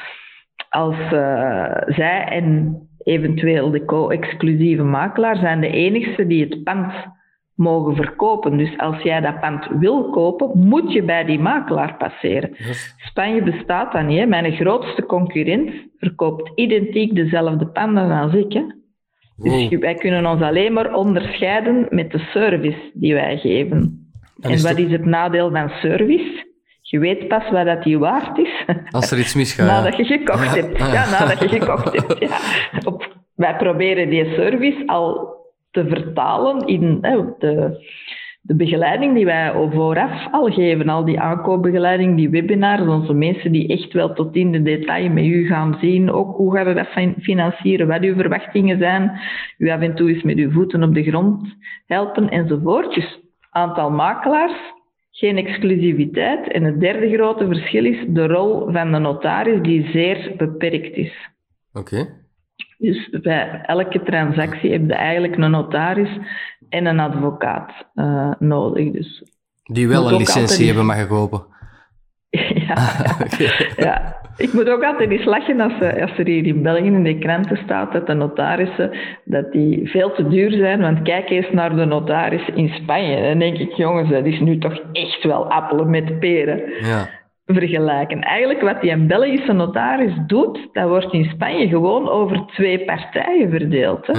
als uh, zij en eventueel de co-exclusieve makelaar zijn de enigste die het pand mogen verkopen. Dus als jij dat pand wil kopen, moet je bij die makelaar passeren. Spanje bestaat dan niet. Hè. Mijn grootste concurrent verkoopt identiek dezelfde panden als ik. Hè. Dus wij kunnen ons alleen maar onderscheiden met de service die wij geven. En, wat is het nadeel van service? Je weet pas wat dat die waard is. Als er iets misgaat. nadat je gekocht hebt. Ja, nadat je gekocht hebt. Ja. wij proberen die service al te vertalen in de, de begeleiding die wij vooraf al geven. Al die aankoopbegeleiding, die webinars, onze mensen die echt wel tot in de detail met u gaan zien. Ook hoe gaan we dat financieren, wat uw verwachtingen zijn. U af en toe eens met uw voeten op de grond helpen enzovoort. Dus aantal makelaars, geen exclusiviteit. En het derde grote verschil is de rol van de notaris, die zeer beperkt is. Oké. Dus bij elke transactie heb je eigenlijk een notaris en een advocaat uh, nodig. Dus Die wel een licentie hebben mag kopen. ja, ja, ik moet ook altijd eens lachen als, eh, als er hier in België in de kranten staat dat de notarissen dat die veel te duur zijn. Want kijk eens naar de notaris in Spanje. Dan denk ik, jongens, dat is nu toch echt wel appelen met peren. Ja vergelijken. Eigenlijk wat die een Belgische notaris doet, dat wordt in Spanje gewoon over twee partijen verdeeld. Hè.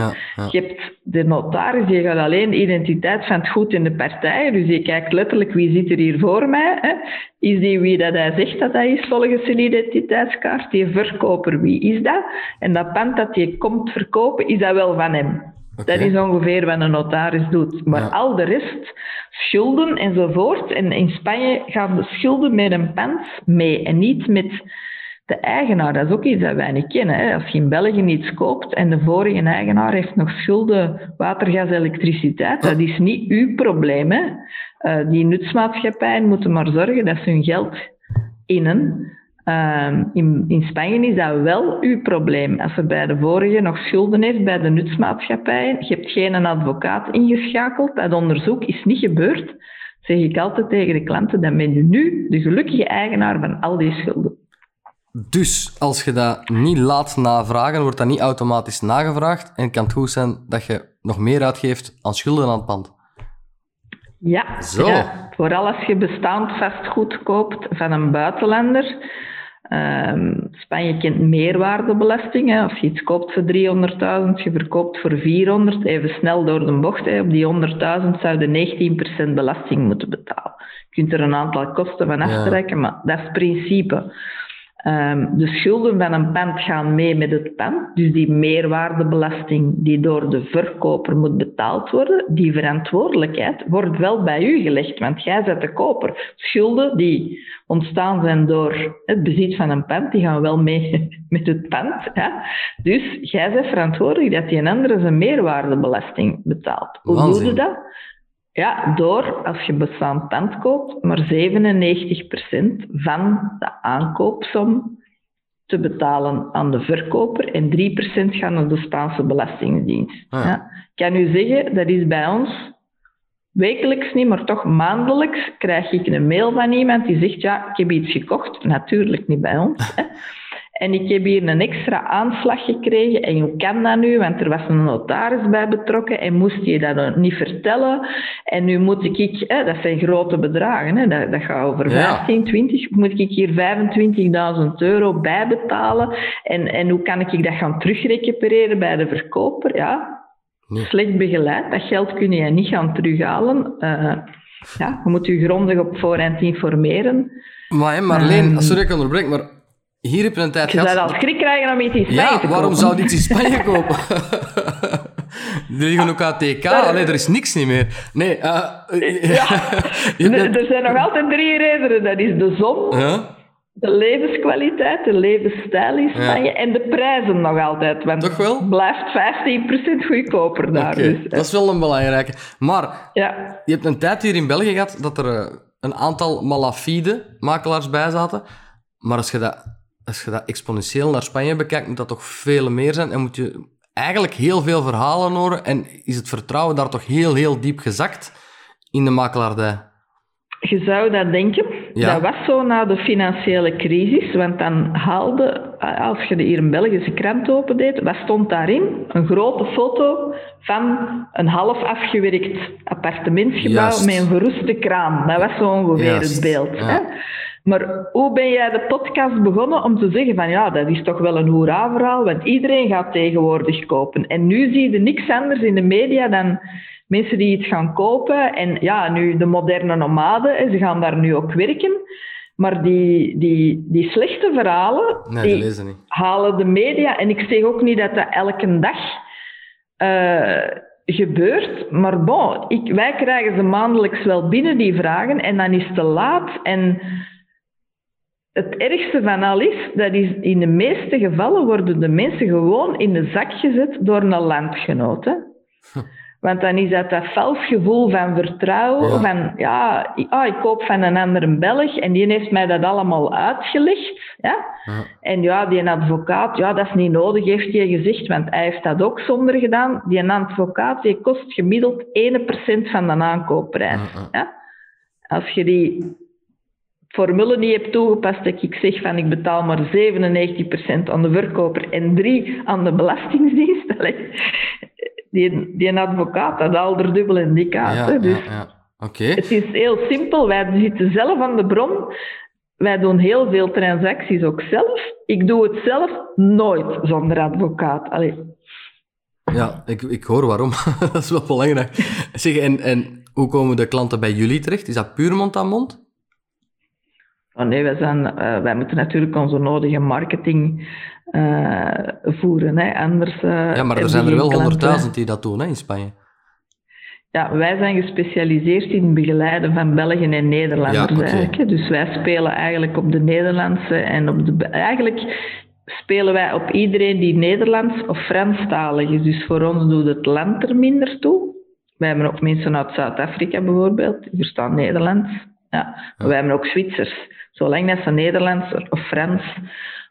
Je hebt de notaris, die gaat alleen de identiteit van het goed in de partijen, dus die kijkt letterlijk wie zit er hier voor mij. Hè. Is die wie dat hij zegt dat hij is volgens zijn identiteitskaart? Die verkoper, wie is dat? En dat pand dat hij komt verkopen, is dat wel van hem? Dat is ongeveer wat een notaris doet. Maar al de rest, schulden enzovoort. En in Spanje gaan de schulden met een pand mee en niet met de eigenaar. Dat is ook iets dat wij niet kennen. Hè. Als je in België iets koopt en de vorige eigenaar heeft nog schulden, water, gas, elektriciteit, dat is niet uw probleem. Hè. Uh, die nutsmaatschappijen moeten maar zorgen dat ze hun geld innen. Ehm, in, in, Spanje is dat wel uw probleem. Als er bij de vorige nog schulden heeft bij de nutsmaatschappij, je hebt geen advocaat ingeschakeld, dat onderzoek is niet gebeurd, zeg ik altijd tegen de klanten, dan ben je nu de gelukkige eigenaar van al die schulden. Dus als je dat niet laat navragen, wordt dat niet automatisch nagevraagd en kan het goed zijn dat je nog meer uitgeeft aan schulden aan het pand. Ja, Zo. vooral als je bestaand vastgoed koopt van een buitenlander, Um, Spanje kent meerwaardebelasting. Hè. Als je iets koopt voor 300.000, je verkoopt voor 400, even snel door de bocht. Hè. Op die 100.000 zou je 19% belasting moeten betalen. Je kunt er een aantal kosten van aftrekken, maar dat is het principe. Um, de schulden van een pand gaan mee met het pand. Dus die meerwaardebelasting die door de verkoper moet betaald worden, die verantwoordelijkheid wordt wel bij u gelegd, want jij bent de koper. Schulden die ontstaan zijn door het bezit van een pand, die gaan wel mee met het pand. Dus jij bent verantwoordelijk dat die een andere zijn meerwaardebelasting betaalt. Hoe doe je dat? Ja, door als je bestaand pand koopt, maar 97% van de aankoopsom te betalen aan de verkoper en 3% gaan naar de Spaanse Belastingdienst. Ah. Ja. Ik kan u zeggen, dat is bij ons wekelijks niet, maar toch maandelijks krijg ik een mail van iemand die zegt, ja, ik heb iets gekocht. Natuurlijk niet bij ons. Hè. En ik heb hier een extra aanslag gekregen. En hoe kan dat nu? Want er was een notaris bij betrokken en moest je dat niet vertellen. En nu moet ik, hè, dat zijn grote bedragen, hè, dat, dat gaat over 15, 20, moet ik hier 25.000 euro bijbetalen. En, en hoe kan ik dat gaan terugrecupereren bij de verkoper? Ja, slecht begeleid. Dat geld kun je niet gaan terughalen. Uh, ja, je moet je grondig op voorhand informeren. Maar Marleen, um, sorry ik onderbreek, maar hier heb je een tijd Je gehad... zou al schrik krijgen om iets in Spanje Ja, te waarom kopen. zou die iets in Spanje kopen? Er liggen ook ATK. Allee, er is niks niet meer. Nee, eh, Ja. je hebt net- Er zijn nog altijd drie redenen. Dat is de zon, Ja? de levenskwaliteit, de levensstijl in Ja. Spanje en de prijzen nog altijd. Want Toch wel? het blijft 15% goedkoper daar. Dus, dat is wel een belangrijke. Maar ja. je hebt een tijd hier in België gehad dat er eh, een aantal malafide makelaars bij zaten. Maar als je, dat, als je dat exponentieel naar Spanje bekijkt, moet dat toch veel meer zijn. En moet je eigenlijk heel veel verhalen horen. En is het vertrouwen daar toch heel, heel diep gezakt in de makelaardij. Je zou dat denken. Ja. Dat was zo na de financiële crisis, want dan haalde, als je de hier een Belgische krant opendeed, wat stond daarin? Een grote foto van een half afgewerkt appartementsgebouw Juist. met een verroeste kraan. Dat was zo ongeveer Juist, het beeld. ja. Hè? Maar hoe ben jij de podcast begonnen om te zeggen van ja, dat is toch wel een hoera-verhaal, want iedereen gaat tegenwoordig kopen. En nu zie je niks anders in de media dan mensen die iets gaan kopen. En ja, nu de moderne nomaden, ze gaan daar nu ook werken. Maar die, die, die slechte verhalen, Nee, die die lezen niet. halen de media. En ik zeg ook niet dat dat elke dag eh, gebeurt. Maar bon, ik, wij krijgen ze maandelijks wel binnen, die vragen. En dan is het te laat. En het ergste van al is, dat is in de meeste gevallen worden de mensen gewoon in de zak gezet door een landgenoot. Hè. Want dan is dat dat vals gevoel van vertrouwen, Ja. van ja, ik- ah, ik koop van een andere Belg en die heeft mij dat allemaal uitgelegd. Ja? Ja. En ja, die advocaat, ja, dat is niet nodig, heeft hij gezegd, want hij heeft dat ook zonder gedaan. Die advocaat die kost gemiddeld 1% van de aankoopprijs. Ja? Als je die formule niet hebt toegepast, dat ik zeg van ik betaal maar 97% aan de verkoper en 3 aan de belastingdienst. Die, die advocaat had al er dubbel in die kaart. Ja, dus ja, ja. Het is heel simpel. Wij zitten zelf aan de bron. Wij doen heel veel transacties ook zelf. Ik doe het zelf nooit zonder advocaat. Allee. Ja, ik, ik hoor waarom. dat is wel belangrijk. Zeg, en, en hoe komen de klanten bij jullie terecht? Is dat puur mond aan mond? Nee, wij, zijn, eh, wij moeten natuurlijk onze nodige marketing eh, voeren. Hè. Anders, eh, Ja, maar er zijn er wel honderdduizend die dat doen hè, in Spanje. Ja, wij zijn gespecialiseerd in het begeleiden van Belgen en Nederlanders Ja, eigenlijk. Dus wij spelen eigenlijk op de Nederlandse en op de... Eigenlijk spelen wij op iedereen die Nederlands of Franstalig is. Dus voor ons doet het land er minder toe. Wij hebben ook mensen uit Zuid-Afrika bijvoorbeeld, die verstaan Nederlands. Ja. Maar wij hebben ook Zwitsers. Zolang dat ze Nederlands of Frans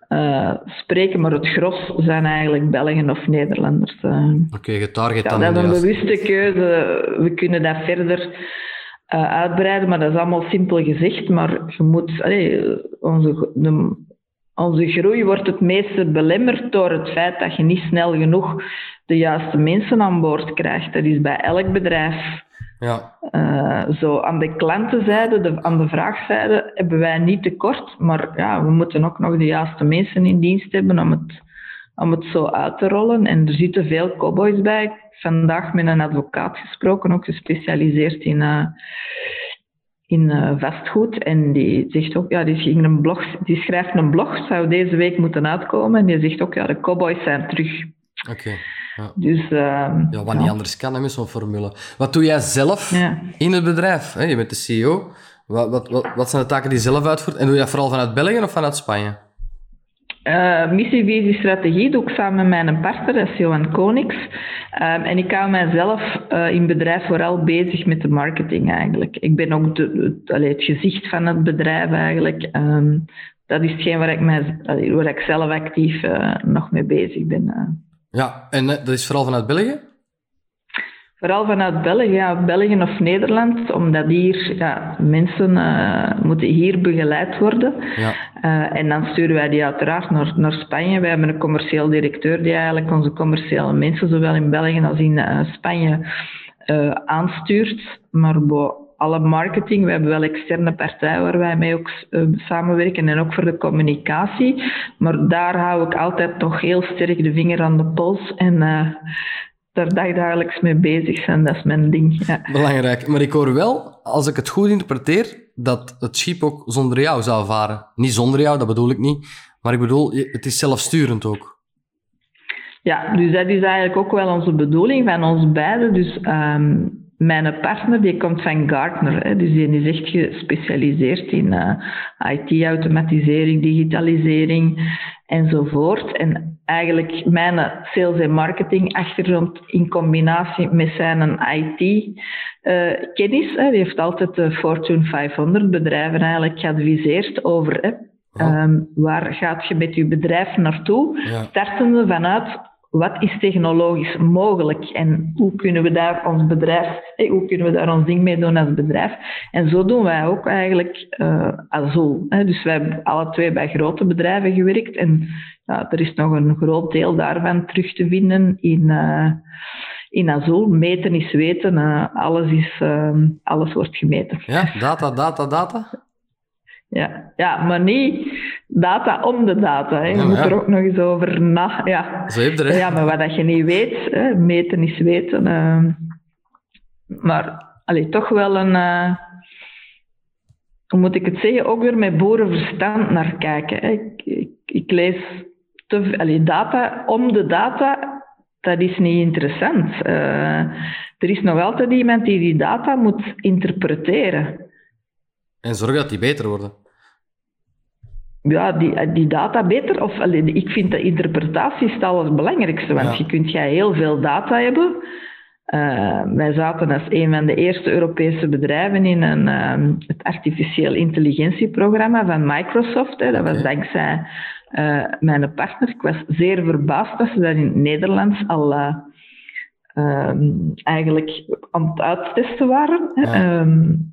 eh, spreken, maar het gros zijn eigenlijk Belgen of Nederlanders. eh. Oké, getarget Ja, dan dat is een bewuste keuze. We kunnen dat verder eh, uitbreiden, maar dat is allemaal simpel gezegd. Maar je moet, allee, onze, de- onze groei wordt het meeste belemmerd door het feit dat je niet snel genoeg de juiste mensen aan boord krijgt. Dat is bij elk bedrijf. Ja, Eh, zo aan de klantenzijde, de, aan de vraagzijde, hebben wij niet tekort. Maar ja, we moeten ook nog de juiste mensen in dienst hebben om het, om het zo uit te rollen. En er zitten veel cowboys bij. Ik heb vandaag met een advocaat gesproken, ook gespecialiseerd in, eh, in eh, vastgoed. En die zegt ook, ja, die, ging een blog, die schrijft een blog, zou deze week moeten uitkomen. En die zegt ook, ja, de cowboys zijn terug. oké. Ja. Dus, ehm, ja, wat niet anders kan hè, met zo'n formule. Wat doe jij zelf Ja. in het bedrijf? Hè? Je bent de CEO. Wat, wat, wat, wat zijn de taken die je zelf uitvoert? En doe je dat vooral vanuit België of vanuit Spanje? Eh, missie, visie, strategie doe ik samen met mijn partner, dat is Johan Konings. Ehm, en ik hou mijzelf eh, in bedrijf vooral bezig met de marketing eigenlijk. Ik ben ook de, het, allee, het gezicht van het bedrijf eigenlijk. Ehm, dat is hetgeen waar ik, mij, waar ik zelf actief eh, nog mee bezig ben. Ja, en eh, dat is vooral vanuit België? Vooral vanuit België, ja, België of Nederland, omdat hier ja, mensen eh, moeten hier begeleid worden. Ja. Eh, en dan sturen wij die uiteraard naar, naar Spanje. Wij hebben een commercieel directeur die eigenlijk onze commerciële mensen, zowel in België als in Spanje, aanstuurt. Maar bo, alle marketing, we hebben wel externe partijen waar wij mee ook eh, samenwerken en ook voor de communicatie. Maar daar hou ik altijd nog heel sterk de vinger aan de pols en eh, daar dagelijks mee bezig zijn. Dat is mijn ding. Ja. Belangrijk. Maar ik hoor wel, als ik het goed interpreteer, dat het schip ook zonder jou zou varen. Niet zonder jou, dat bedoel ik niet. Maar ik bedoel, het is zelfsturend ook. Ja, dus dat is eigenlijk ook wel onze bedoeling van ons beiden. Dus um, mijn partner die komt van Gartner, hè, dus die is echt gespecialiseerd in uh, IT-automatisering, digitalisering enzovoort. En eigenlijk mijn sales- en marketing achtergrond in combinatie met zijn IT-kennis. Uh, die heeft altijd de Fortune 500 bedrijven eigenlijk geadviseerd over hè, um, waar gaat je met je bedrijf naartoe, ja. startende vanuit wat is technologisch mogelijk en hoe kunnen we daar ons bedrijf, hoe kunnen we daar ons ding mee doen als bedrijf. En zo doen wij ook eigenlijk uh, Azul. Hè. Dus wij hebben alle twee bij grote bedrijven gewerkt en ja, er is nog een groot deel daarvan terug te vinden in, uh, in Azul. Meten is weten, alles, is, alles wordt gemeten. Ja, data, data, data? Ja, ja, maar niet data om de data. Hè. Je moet er ook nog eens over na. Ja, Zo heb je er, ja maar wat je niet weet, hè, meten is weten. Uh, maar allee, toch wel een. Uh, hoe moet ik het zeggen? Ook weer met boerenverstand naar kijken. Hè. Ik, ik, ik, lees te, allee, data om de data. Dat is niet interessant. Uh, er is nog altijd iemand die die data moet interpreteren. En zorg dat die beter worden. Ja, die, die data beter. Of, ik vind de interpretatie is het belangrijkste. Want ja. je kunt jij heel veel data hebben. Uh, wij zaten als een van de eerste Europese bedrijven in een, um, het artificieel intelligentieprogramma van Microsoft. Hè. Dat was okay. dankzij uh, mijn partner. Ik was zeer verbaasd dat ze dat in het Nederlands al uh, um, eigenlijk aan het uittesten waren. Ja. Um,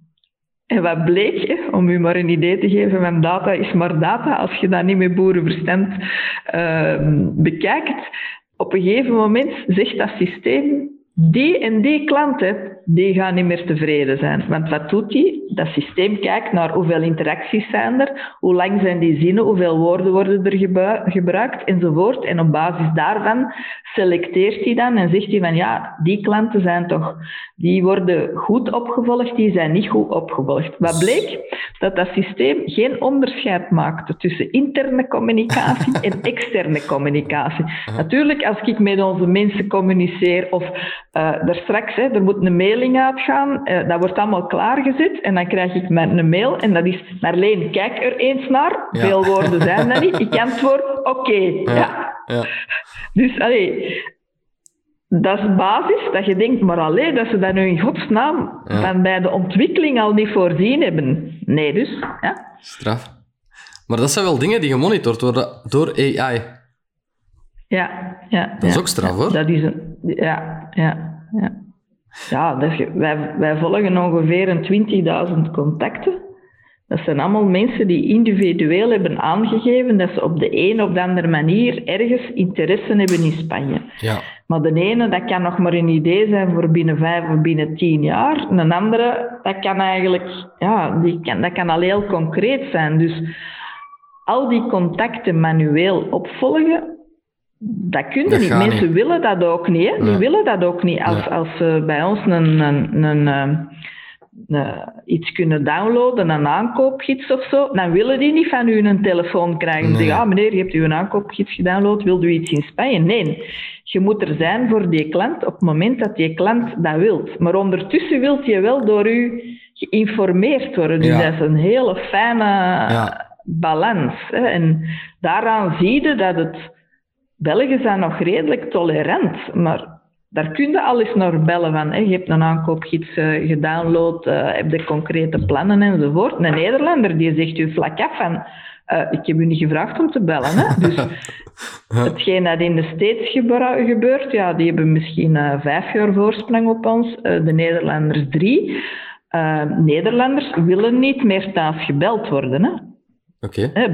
en wat bleek, om u maar een idee te geven van data is maar data, als je dat niet met boerenverstand uh, bekijkt, op een gegeven moment zegt dat systeem, die en die klanten, die gaan niet meer tevreden zijn. Want wat doet die? Dat systeem kijkt naar hoeveel interacties zijn er, hoe lang zijn die zinnen, hoeveel woorden worden er gebruikt, enzovoort. En op basis daarvan selecteert hij dan en zegt hij van ja, die klanten zijn toch, die worden goed opgevolgd, die zijn niet goed opgevolgd. Wat bleek? Dat dat systeem geen onderscheid maakte tussen interne communicatie en externe communicatie. Natuurlijk, als ik met onze mensen communiceer of uh, daar straks, hè, er moet een uitgaan, uh, dat wordt allemaal klaargezet en dan krijg ik met een mail en dat is, Marleen, kijk er eens naar. Ja. Veel woorden zijn dat niet. Ik antwoord, oké. Okay. Ja. ja. Ja. Dus, allee, dat is basis, dat je denkt, maar alleen dat ze dat nu in godsnaam ja. van bij de ontwikkeling al niet voorzien hebben. Nee, dus. Ja. Straf. Maar dat zijn wel dingen die gemonitord worden door AI. Ja, ja. Dat is ja, ook straf, hoor. Dat is een, ja, ja, ja. Ja, is, wij, wij volgen ongeveer een 20.000 contacten. Dat zijn allemaal mensen die individueel hebben aangegeven dat ze op de een of de andere manier ergens interesse hebben in Spanje. Ja. Maar de ene, dat kan nog maar een idee zijn voor binnen vijf of binnen tien jaar. Een andere, dat kan eigenlijk, ja, die kan, dat kan al heel concreet zijn. Dus al die contacten manueel opvolgen, dat kunnen Dat niet. Mensen niet. willen dat ook niet. Hè? Die Nee. willen dat ook niet. Als, Nee. als ze bij ons een, een, een, eh, eh, iets kunnen downloaden, een aankoopgids of zo, dan willen die niet van u een telefoon krijgen. Nee. zeggen, ah meneer, je hebt uw aankoopgids gedownload, wilt u iets in Spanje? Nee. Je moet er zijn voor die klant op het moment dat die klant dat wilt. Maar ondertussen wilt je wel door u geïnformeerd worden. Dus Ja. dat is een hele fijne Ja. balans. Hè? En daaraan zie je dat het... Belgen zijn nog redelijk tolerant, maar daar kun je al eens naar bellen van. Hè. Je hebt een aankoopgids eh, gedownload, eh, heb je concrete plannen enzovoort. Een Nederlander die zegt u vlak af van... eh, ik heb u niet gevraagd om te bellen. Hè. Dus hetgeen dat in de States gebeur- gebeurt, ja, die hebben misschien vijf jaar voorsprong op ons. de Nederlanders drie. Nederlanders willen niet meer thuis gebeld worden. Hè.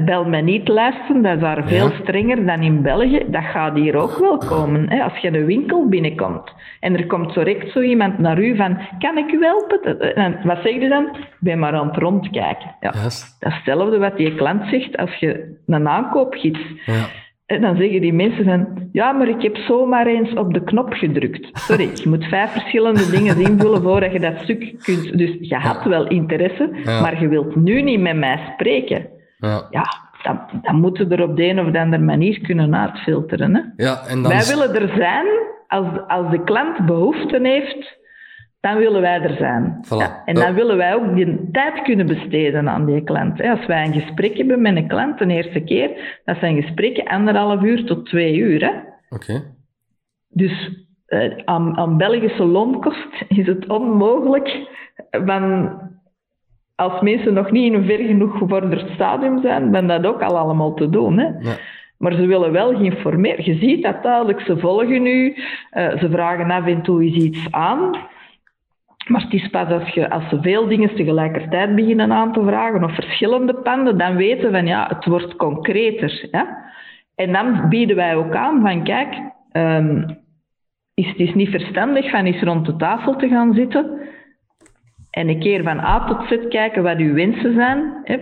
Bel mij niet lijsten, dat is daar veel Ja. strenger dan in België. Dat gaat hier ook wel komen. Hè. Als je de winkel binnenkomt en er komt zo direct zo iemand naar u van, kan ik u helpen? En wat zeg je dan? Ik ben maar aan het rondkijken. Ja. Dat is hetzelfde wat die klant zegt als je een aankoopgids... Ja. En dan zeggen die mensen van, ja, maar ik heb zomaar eens op de knop gedrukt. Sorry, je moet vijf verschillende dingen invullen voordat je dat stuk kunt. Dus je had wel interesse, Ja. maar je wilt nu niet met mij spreken. Ja. Ja, dan, dan moeten we er op de een of andere manier kunnen uitfilteren. Hè? Ja, en dan Wij willen er zijn als, als de klant behoefte heeft, dan willen wij er zijn. Voilà. Ja, en Ja. dan willen wij ook die tijd kunnen besteden aan die klant. hè. Als wij een gesprek hebben met een klant de eerste keer, dat zijn gesprekken anderhalf uur tot twee uur. Oké. Dus eh, aan, aan Belgische loonkost is het onmogelijk van, als mensen nog niet in een ver genoeg gevorderd stadium zijn, dan dat ook al allemaal te doen. Hè? Ja. Maar ze willen wel geïnformeerd. Je ziet dat duidelijk, ze volgen u, eh, ze vragen af en toe eens iets aan. Maar het is pas als, je, als ze veel dingen tegelijkertijd beginnen aan te vragen, of verschillende panden, dan weten we van ja, het wordt concreter. Hè? En dan bieden wij ook aan van kijk, ehm, is het is niet verstandig van eens rond de tafel te gaan zitten en een keer van A tot Z kijken wat uw wensen zijn. Hè?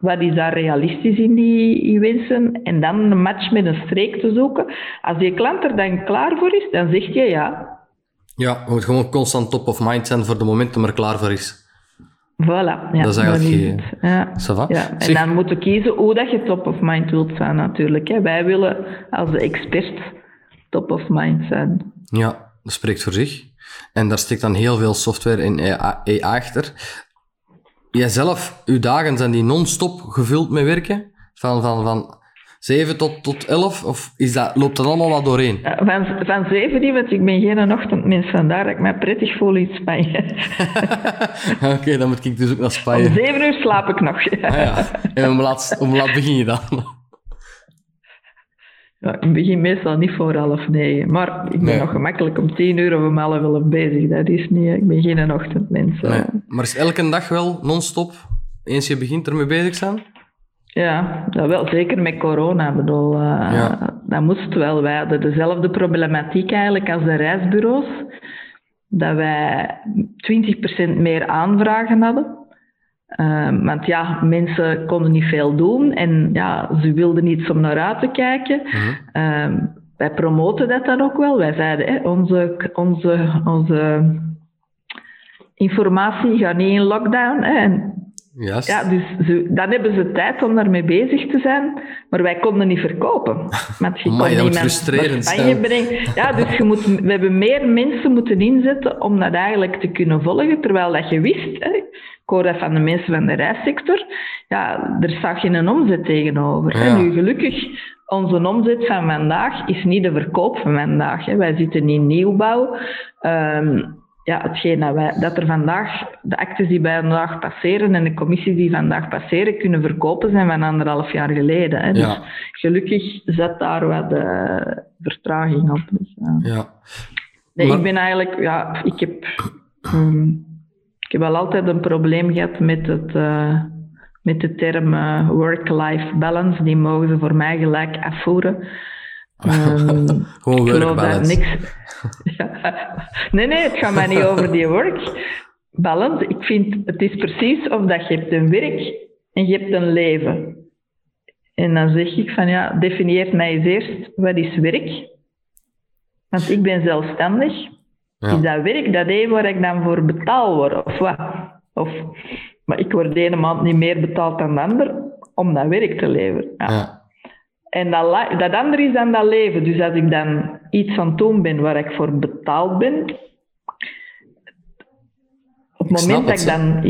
Wat is daar realistisch in die, die wensen? En dan een match met een streek te zoeken. Als die klant er dan klaar voor is, dan zegt je ja. Ja, je moet gewoon constant top of mind zijn voor de moment dat er klaar voor is. Voilà. Ja, Dat is eigenlijk geen- het. Ja. Ja. En Zeg- dan moeten kiezen hoe dat je top of mind wilt zijn natuurlijk. Hè. Wij willen als de expert top of mind zijn. Ja, dat spreekt voor zich. En daar steekt dan heel veel software en AI achter. Jijzelf, uw dagen zijn die non-stop gevuld met werken? Van, van, van 7 tot, tot 11? Of is dat, loopt dat allemaal wat doorheen? Van, van zeven niet, want ik ben geen ochtendmens, vandaar dat ik mij prettig voel in Spanje. Oké, dan moet ik dus ook naar Om Spanje. zeven uur slaap ik nog. Ah, ja. En om laat, om laat begin je dan? Ja, ik begin meestal niet voor half negen, maar ik ben Nee. nog gemakkelijk om tien uur of om half elf bezig. Dat is niet, ik ben geen ochtendmens. eh. Nee. Maar is elke dag wel non-stop, eens je begint ermee bezig zijn? Ja, dat wel. Zeker met corona. Ik bedoel, eh, Ja. dat moest wel. Wij hadden dezelfde problematiek eigenlijk als de reisbureaus. Dat wij 20% meer aanvragen hadden. Eh, want ja, mensen konden niet veel doen en ja, ze wilden iets om naar uit te kijken. Mhm. Eh, wij promoten dat dan ook wel. Wij zeiden, hè, onze, onze, onze informatie gaat niet in lockdown. Hè, en ja, dus ze, dan hebben ze tijd om daarmee bezig te zijn, maar wij konden niet verkopen. Want je Amai, kon dat frustrerend Spanje brengen. Ja, dus je moet, we hebben meer mensen moeten inzetten om dat eigenlijk te kunnen volgen, terwijl dat je wist, hè, dat van de mensen van de reissector, ja, er staat geen omzet tegenover. Ja. Nu, gelukkig, onze omzet van vandaag is niet de verkoop van vandaag. Hè. Wij zitten in nieuwbouw. Ehm, ja, hetgeen dat, wij, dat er vandaag, de actes die bij vandaag passeren en de commissies die vandaag passeren, kunnen verkopen zijn van anderhalf jaar geleden. Hè. Dus Ja. gelukkig zet daar wat eh, vertraging op. Dus, ja. Ja. Nee, Maar- ik ben eigenlijk, ja, ik heb, ehm, ik heb wel altijd een probleem gehad met, het, eh, met de term eh, work-life balance. Die mogen ze voor mij gelijk afvoeren. Ehm, Gewoon ik geloof work daar balance. niks. Ja. Nee, nee, het gaat mij niet over die work balance. Ik vind, het is precies of dat je hebt een werk en je hebt een leven. En dan zeg ik van ja, definieer mij eens eerst wat is werk. Want ik ben zelfstandig. Ja. Is dat werk dat één waar ik dan voor betaald word? Of wat? Of, maar ik word de ene maand niet meer betaald dan de ander om dat werk te leveren. Ja. Ja. En dat, dat andere is dan dat leven. Dus als ik dan iets aan het doen ben waar ik voor betaald ben, op het moment dat ik dan...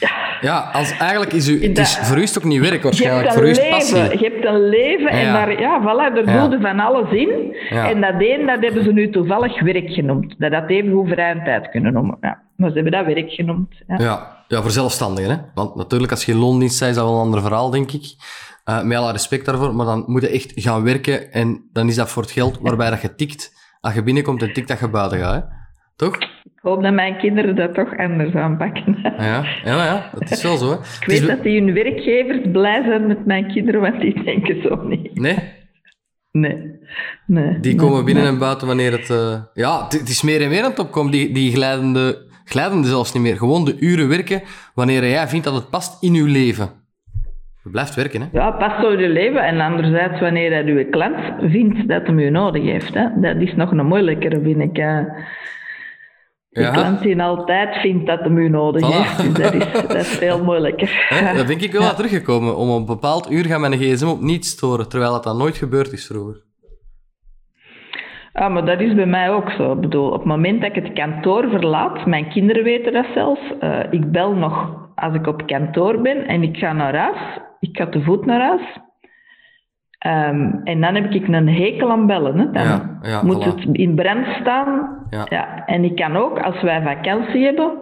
Ja, Ja, als, eigenlijk is u, het is, voor u is het ook niet werk waarschijnlijk, voor u is passie. je hebt een leven en Ja. daar, ja, voilà, je van alles in. En dat een, dat hebben ze nu toevallig werk genoemd. Dat dat even tijd kunnen noemen. Ja. Maar ze hebben dat werk genoemd. Ja. Ja, ja, voor zelfstandigen. Hè? Want natuurlijk, als je in loondienst bent, is dat wel een ander verhaal, denk ik. Eh met alle respect daarvoor, maar dan moet je echt gaan werken en dan is dat voor het geld waarbij dat je tikt. Als je binnenkomt en tikt, dat je buiten gaat. Hè? Toch? Ik hoop dat mijn kinderen dat toch anders aanpakken. Ja, ja, ja, dat is wel zo. Hè? Ik is weet wel- dat die hun werkgevers blij zijn met mijn kinderen, want die denken zo niet. Nee, Nee. nee die nee, komen binnen nee. en buiten wanneer het... eh, Ja, het, is meer en meer aan het opkomen, die, die glijdende... Glijdende zelfs niet meer. Gewoon de uren werken wanneer jij vindt dat het past in je leven. Je blijft werken, hè? Ja, past door je leven. En anderzijds, wanneer dat uw klant vindt dat hem u nodig heeft. Hè. Dat is nog een moeilijkere, vind ik. De Ja. klant die altijd vindt dat hem u nodig Voilà. heeft. Dus dat is, dat is veel moeilijker. Hè, Daar denk ik wel aan teruggekomen. Om op een bepaald uur gaan mijn gsm op niet storen, terwijl dat dan nooit gebeurd is vroeger. Ah, maar dat is bij mij ook zo. Ik bedoel, op het moment dat ik het kantoor verlaat, mijn kinderen weten dat zelfs, eh, ik bel nog als ik op kantoor ben en ik ga naar huis, ik ga te voet naar huis. Ehm, en dan heb ik een hekel aan bellen. Hè. Dan Ja, ja, moet voilà. het in brand staan. Ja. En ik kan ook, als wij vakantie hebben,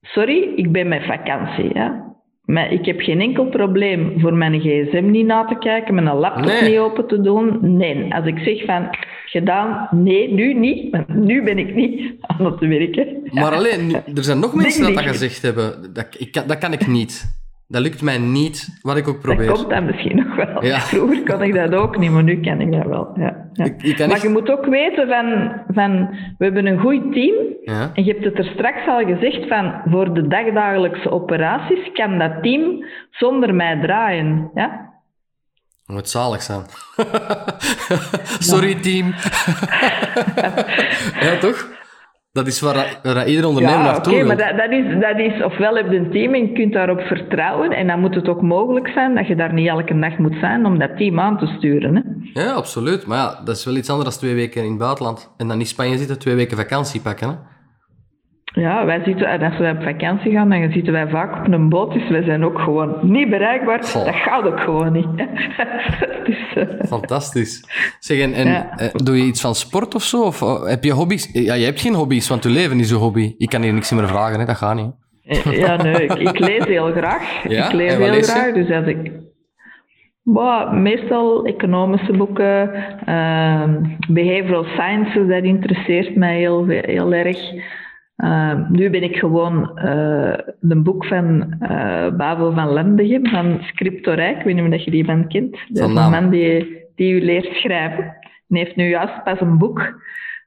sorry, ik ben met vakantie. Ja. Maar ik heb geen enkel probleem voor mijn gsm niet na te kijken, mijn laptop Nee. niet open te doen. Nee, als ik zeg van gedaan, nee, nu niet, want nu ben ik niet aan het werken. Maar alleen, er zijn nog mensen dat Ding, dat ding. gezegd hebben. Dat, ik dat kan ik niet. Dat lukt mij niet, wat ik ook Dat probeer. komt dan misschien nog wel. Ja. Vroeger kon ik dat ook niet, maar nu kan ik dat wel. Ja, kan maar echt- je moet ook weten van, van, we hebben een goed team. Ja. En je hebt het er straks al gezegd van, voor de dagdagelijkse operaties kan dat team zonder mij draaien. Ja? Dat moet zalig zijn. Sorry, team. ja, toch? Dat is waar, dat- waar ieder ondernemer Ja, oké, naartoe wil. maar dat, dat, is, dat is, ofwel heb je een team en je kunt daarop vertrouwen, en dan moet het ook mogelijk zijn dat je daar niet elke dag moet zijn om dat team aan te sturen. Hè? Ja, absoluut. Maar ja, dat is wel iets anders dan twee weken in het buitenland. En dan in Spanje zitten, twee weken vakantie pakken. Hè? Ja, wij zitten, en als we op vakantie gaan, dan zitten wij vaak op een boot, dus wij zijn ook gewoon niet bereikbaar. Goh. Dat gaat ook gewoon niet. dus, eh, Fantastisch. Zeg, en, en Ja. eh, doe je iets van sport of zo? Of oh, heb je hobby's? Ja, je hebt geen hobby's, want je leven is een hobby. Ik kan hier niks meer vragen, hè? dat gaat niet. Ja, nee, ik, ik lees heel graag. Ja? Ik lees heel lees graag, dus als ik... Bah, meestal economische boeken, ehm, behavioral sciences, dat interesseert mij heel, heel erg. Ehm, nu ben ik gewoon eh een boek van eh Babel van Lembegem, van Scriptorijk. Ik weet niet of dat je die man kent. Dat is een man die, die u leert schrijven. En heeft nu juist pas een boek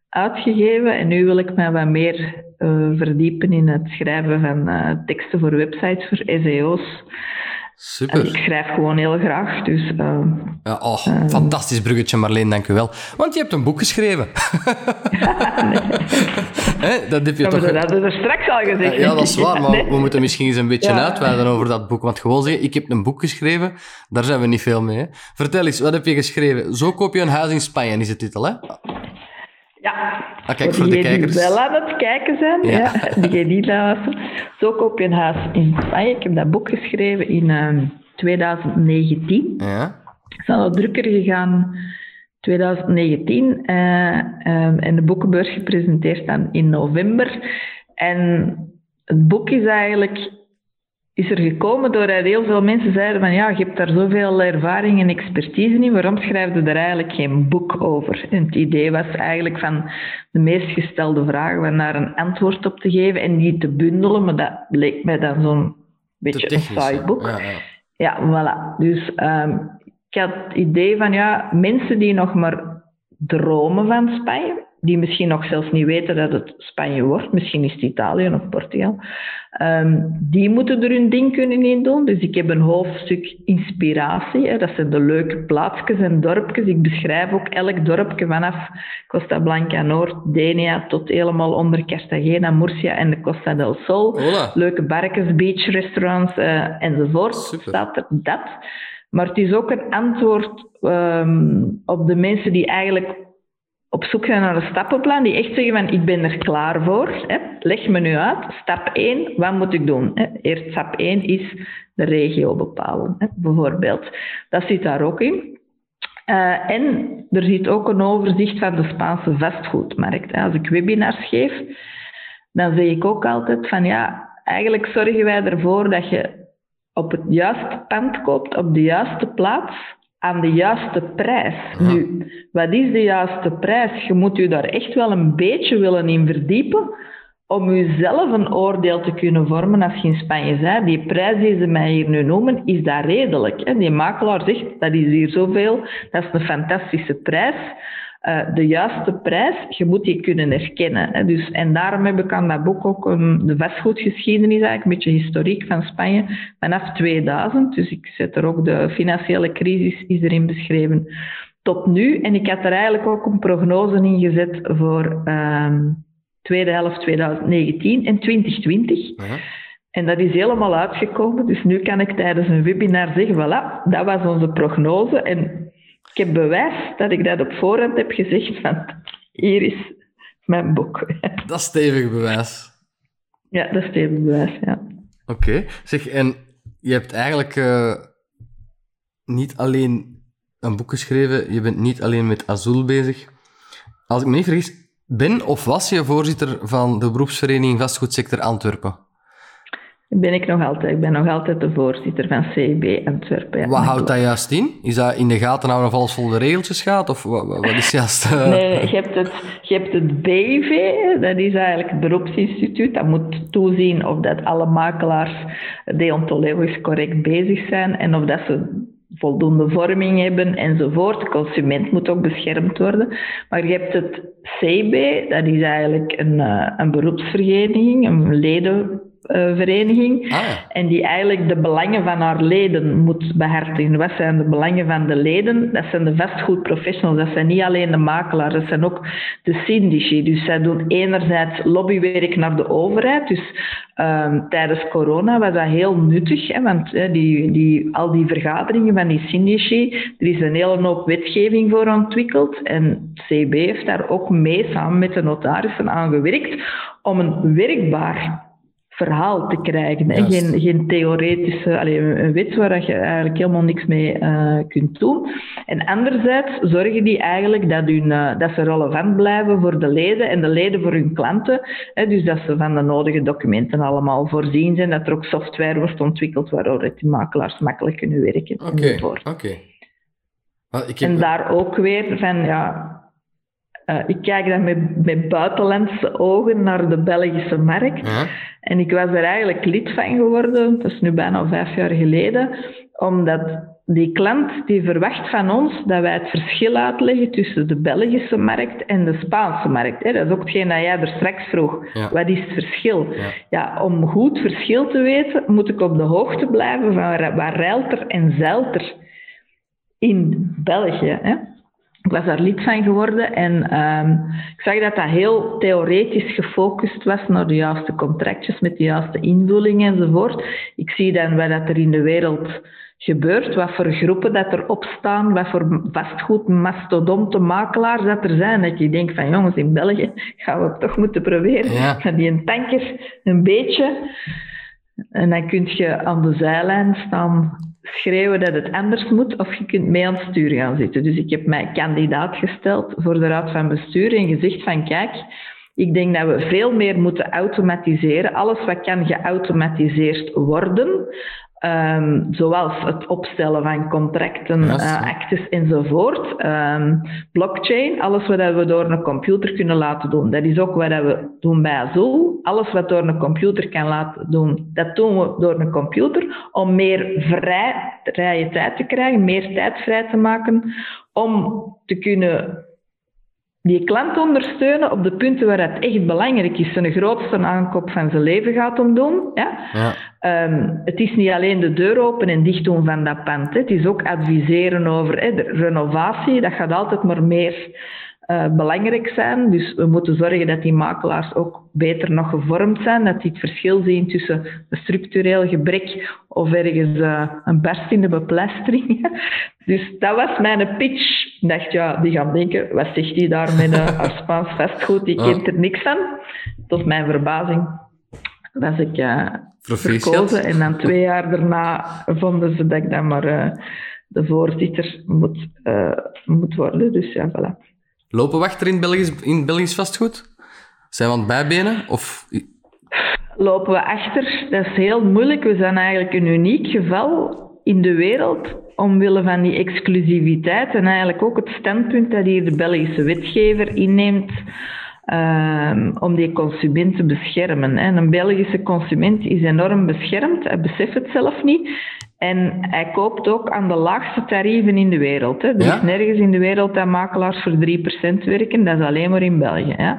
uitgegeven. En nu wil ik mij wat meer eh, verdiepen in het schrijven van teksten voor websites, voor SEO's. En ik Super. schrijf gewoon heel graag. Dus eh, Ja, oh, fantastisch bruggetje, Marleen, dank u wel. Want je hebt een boek geschreven. Hè, dat heb je ja, toch... dat hadden we straks al gezegd. Ja, dat is waar, maar Nee. we moeten misschien eens een beetje Ja. uitweiden over dat boek. Want gewoon zeggen, ik heb een boek geschreven, daar zijn we niet veel mee. Hè? Vertel eens, wat heb je geschreven? Zo koop je een huis in Spanje, is de titel, hè? Ja. Ah, kijk, voor de diegenen kijkers. die wel aan het kijken zijn, Ja. ja. die niet luisteren. Zo koop je een huis in Spanje. Ik heb dat boek geschreven in ehm, 2019. Ja. Ik ben al drukker gegaan 2019 eh, ehm, en de boekenbeurs gepresenteerd dan in november. En het boek is eigenlijk is er gekomen doordat heel veel mensen zeiden van ja, je hebt daar zoveel ervaring en expertise in, waarom schrijf je er eigenlijk geen boek over? En het idee was eigenlijk van de meest gestelde vragen daar een antwoord op te geven en die te bundelen, maar dat leek mij dan zo'n beetje een saai boek. Ja, ja. Ja, voilà. Dus ehm, ik had het idee van, ja, mensen die nog maar dromen van Spanje, die misschien nog zelfs niet weten dat het Spanje wordt, misschien is het Italië of Portugal, ehm, die moeten er hun ding kunnen in doen. Dus ik heb een hoofdstuk inspiratie, hè. dat zijn de leuke plaatsjes en dorpjes. Ik beschrijf ook elk dorpje vanaf Costa Blanca Noord, Denia, tot helemaal onder Cartagena, Murcia en de Costa del Sol Hola. leuke barkens, beachrestaurants eh enzovoort. Super. Staat er dat. Maar het is ook een antwoord ehm, op de mensen die eigenlijk op zoek zijn naar een stappenplan, die echt zeggen van ik ben er klaar voor. Hè. Leg me nu uit. Stap 1, wat moet ik doen? Hè. Eerst stap 1 is de regio bepalen, hè, bijvoorbeeld. Dat zit daar ook in. Eh, en er zit ook een overzicht van de Spaanse vastgoedmarkt. Als ik webinars geef, dan zeg ik ook altijd van ja, eigenlijk zorgen wij ervoor dat je op het juiste pand koopt, op de juiste plaats, aan de juiste prijs. Ja. Nu, wat is de juiste prijs? Je moet je daar echt wel een beetje willen in verdiepen om jezelf een oordeel te kunnen vormen als je in Spanje bent. Die prijs die ze mij hier nu noemen, is dat redelijk? Hè? Die makelaar zegt, dat is hier zoveel, dat is een fantastische prijs. Eh, de juiste prijs, je moet die kunnen herkennen. Hè? Dus, en daarom heb ik aan dat boek ook een, de vastgoedgeschiedenis, eigenlijk, een beetje historiek van Spanje, vanaf 2000. Dus ik zet er ook de financiële crisis is erin beschreven tot nu. En ik had er eigenlijk ook een prognose in gezet voor ehm, tweede helft 2019 en 2020. En dat is helemaal uitgekomen. Dus nu kan ik tijdens een webinar zeggen, voilà, dat was onze prognose. En ik heb bewijs dat ik dat op voorhand heb gezegd van, hier is mijn boek. Dat is stevig bewijs. Ja, dat is stevig bewijs, ja. Oké. Zeg, en je hebt eigenlijk uh, niet alleen een boek geschreven, je bent niet alleen met Azul bezig. Als ik me niet vergis, ben of was je voorzitter van de beroepsvereniging Vastgoedsector Antwerpen? Ben ik nog altijd. Ik ben nog altijd de voorzitter van CIB Antwerpen. wat houdt dat juist in? Is dat in de gaten houden of alles vol de regeltjes gaat? Of wat, wat is juist... Uh... Nee, je hebt, het, je hebt het BV, dat is eigenlijk het beroepsinstituut. Dat moet toezien of dat alle makelaars deontologisch correct bezig zijn en of dat ze voldoende vorming hebben enzovoort. De consument moet ook beschermd worden. Maar je hebt het CB, dat is eigenlijk een, eh, een beroepsvereniging, een leden vereniging. Ah, en die eigenlijk de belangen van haar leden moet behartigen. Wat zijn de belangen van de leden? Dat zijn de vastgoedprofessionals. Dat zijn niet alleen de makelaars, dat zijn ook de syndici. Dus zij doen enerzijds lobbywerk naar de overheid. Dus um, tijdens corona was dat heel nuttig, hè, want die, die, al die vergaderingen van die syndici, er is een hele hoop wetgeving voor ontwikkeld. En CB heeft daar ook mee, samen met de notarissen, aan gewerkt om een werkbaar verhaal te krijgen. Hè? Geen, geen theoretische, allez, een wet waar je eigenlijk helemaal niks mee uh, kunt doen. En anderzijds zorgen die eigenlijk dat, hun, uh, dat ze relevant blijven voor de leden en de leden voor hun klanten. Hè? Dus dat ze van de nodige documenten allemaal voorzien zijn, dat er ook software wordt ontwikkeld waardoor die makelaars makkelijk kunnen werken. Oké, oké. En daar ook weer van, ja, uh, ik kijk dan met, met buitenlandse ogen naar de Belgische markt. En ik was er eigenlijk lid van geworden, dat is nu bijna vijf jaar geleden, omdat die klant die verwacht van ons dat wij het verschil uitleggen tussen de Belgische markt en de Spaanse markt. Dat is ook hetgeen dat jij er straks vroeg. Wat is het verschil? Ja. om goed verschil te weten, moet ik op de hoogte blijven van waar, waar er en zeilt er in België. Hè? Ik was daar lid van geworden en um, ik zag dat dat heel theoretisch gefocust was naar de juiste contractjes met de juiste invulling enzovoort. Ik zie dan wat dat er in de wereld gebeurt, wat voor groepen dat er opstaan, wat voor vastgoed mastodonte makelaars dat er zijn. Dat je denkt van jongens, in België gaan we het toch moeten proberen. Ja. Die een tanker een beetje. En dan kun je aan de zijlijn staan schreeuwen dat het anders moet, of je kunt mee aan het stuur gaan zitten. Dus ik heb mij kandidaat gesteld voor de Raad van Bestuur en gezegd van kijk, ik denk dat we veel meer moeten automatiseren. Alles wat kan geautomatiseerd worden, Um, zoals het opstellen van contracten, uh, actes enzovoort. Um, blockchain, alles wat we door een computer kunnen laten doen. Dat is ook wat we doen bij Azul. Alles wat door een computer kan laten doen, dat doen we door een computer om meer vrij, vrije tijd te krijgen, meer tijd vrij te maken om te kunnen die klant ondersteunen op de punten waar het echt belangrijk is. Zijn grootste aankoop van zijn leven gaat om doen. Ja? ja. Um, het is niet alleen de deur open en dicht doen van dat pand. Hè. Het is ook adviseren over hè, de renovatie. Dat gaat altijd maar meer uh, belangrijk zijn. Dus we moeten zorgen dat die makelaars ook beter nog gevormd zijn, dat die het verschil zien tussen een structureel gebrek of ergens uh, een barst in de bepleistering. dus dat was mijn pitch. Ik dacht, ja, die gaan denken, wat zegt die daar met een Spaans vastgoed? Die kent er niks van. Tot mijn verbazing was ik uh, verkozen. En dan twee jaar daarna vonden ze dat ik dan maar de voorzitter moet, moet worden. Dus ja, voilà. Lopen we achter in Belgisch, in Belgisch vastgoed? Zijn we aan het bijbenen? Of... Lopen we achter? Dat is heel moeilijk. We zijn eigenlijk een uniek geval in de wereld omwille van die exclusiviteit en eigenlijk ook het standpunt dat hier de Belgische wetgever inneemt um, om die consument te beschermen. En een Belgische consument is enorm beschermd, hij beseft het zelf niet. En hij koopt ook aan de laagste tarieven in de wereld. Hè. Er is nergens in de wereld dat makelaars voor 3% werken, dat is alleen maar in België. Hè.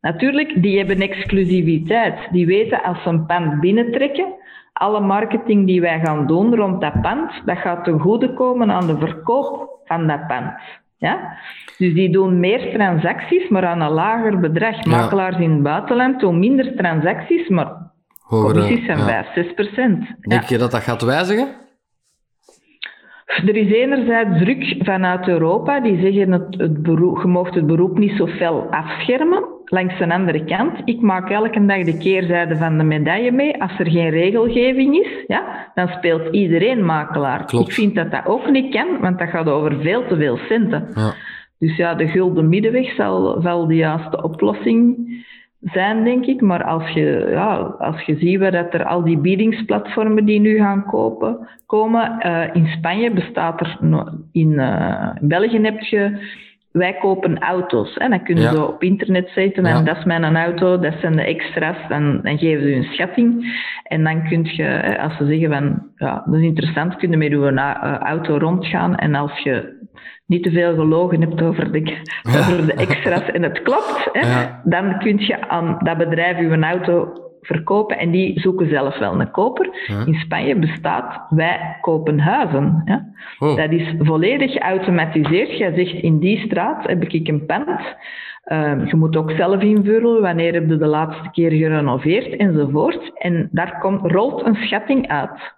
Natuurlijk, die hebben exclusiviteit. Die weten als ze een pand binnentrekken, alle marketing die wij gaan doen rond dat pand, dat gaat ten goede komen aan de verkoop van dat pand. Ja? Dus die doen meer transacties, maar aan een lager bedrag. Makelaars in het buitenland doen minder transacties, maar Hogere, commissies zijn ja. 5, 6 procent. Denk je dat dat gaat wijzigen? Er is enerzijds druk vanuit Europa, die zeggen het, het beroep, je mag het beroep niet zo fel afschermen. Langs de andere kant, ik maak elke dag de keerzijde van de medaille mee. Als er geen regelgeving is, ja, dan speelt iedereen makelaar. Klopt. Ik vind dat dat ook niet kan, want dat gaat over veel te veel centen. Ja. Dus ja, de gulden middenweg zal wel de juiste oplossing zijn, denk ik. Maar als je, ja, als je ziet waar dat er al die biedingsplatformen die nu gaan kopen, komen, uh, in Spanje bestaat er, in, uh, in België heb je wij kopen auto's. En dan kun je zo op internet zetten en dat is mijn auto, dat zijn de extra's. Dan, dan geven ze een schatting. En dan kun je, als ze zeggen van, ja, dat is interessant, kun je met uw eh, auto rondgaan. En als je niet te veel gelogen hebt over de, over de extra's en het klopt, hè, dan kun je aan dat bedrijf uw auto verkopen en die zoeken zelf wel een koper. In Spanje bestaat wij kopen huizen. Ja. Oh. Dat is volledig geautomatiseerd. Jij zegt in die straat heb ik een pand. Uh, je moet ook zelf invullen wanneer heb je de laatste keer gerenoveerd enzovoort. En daar komt, rolt een schatting uit.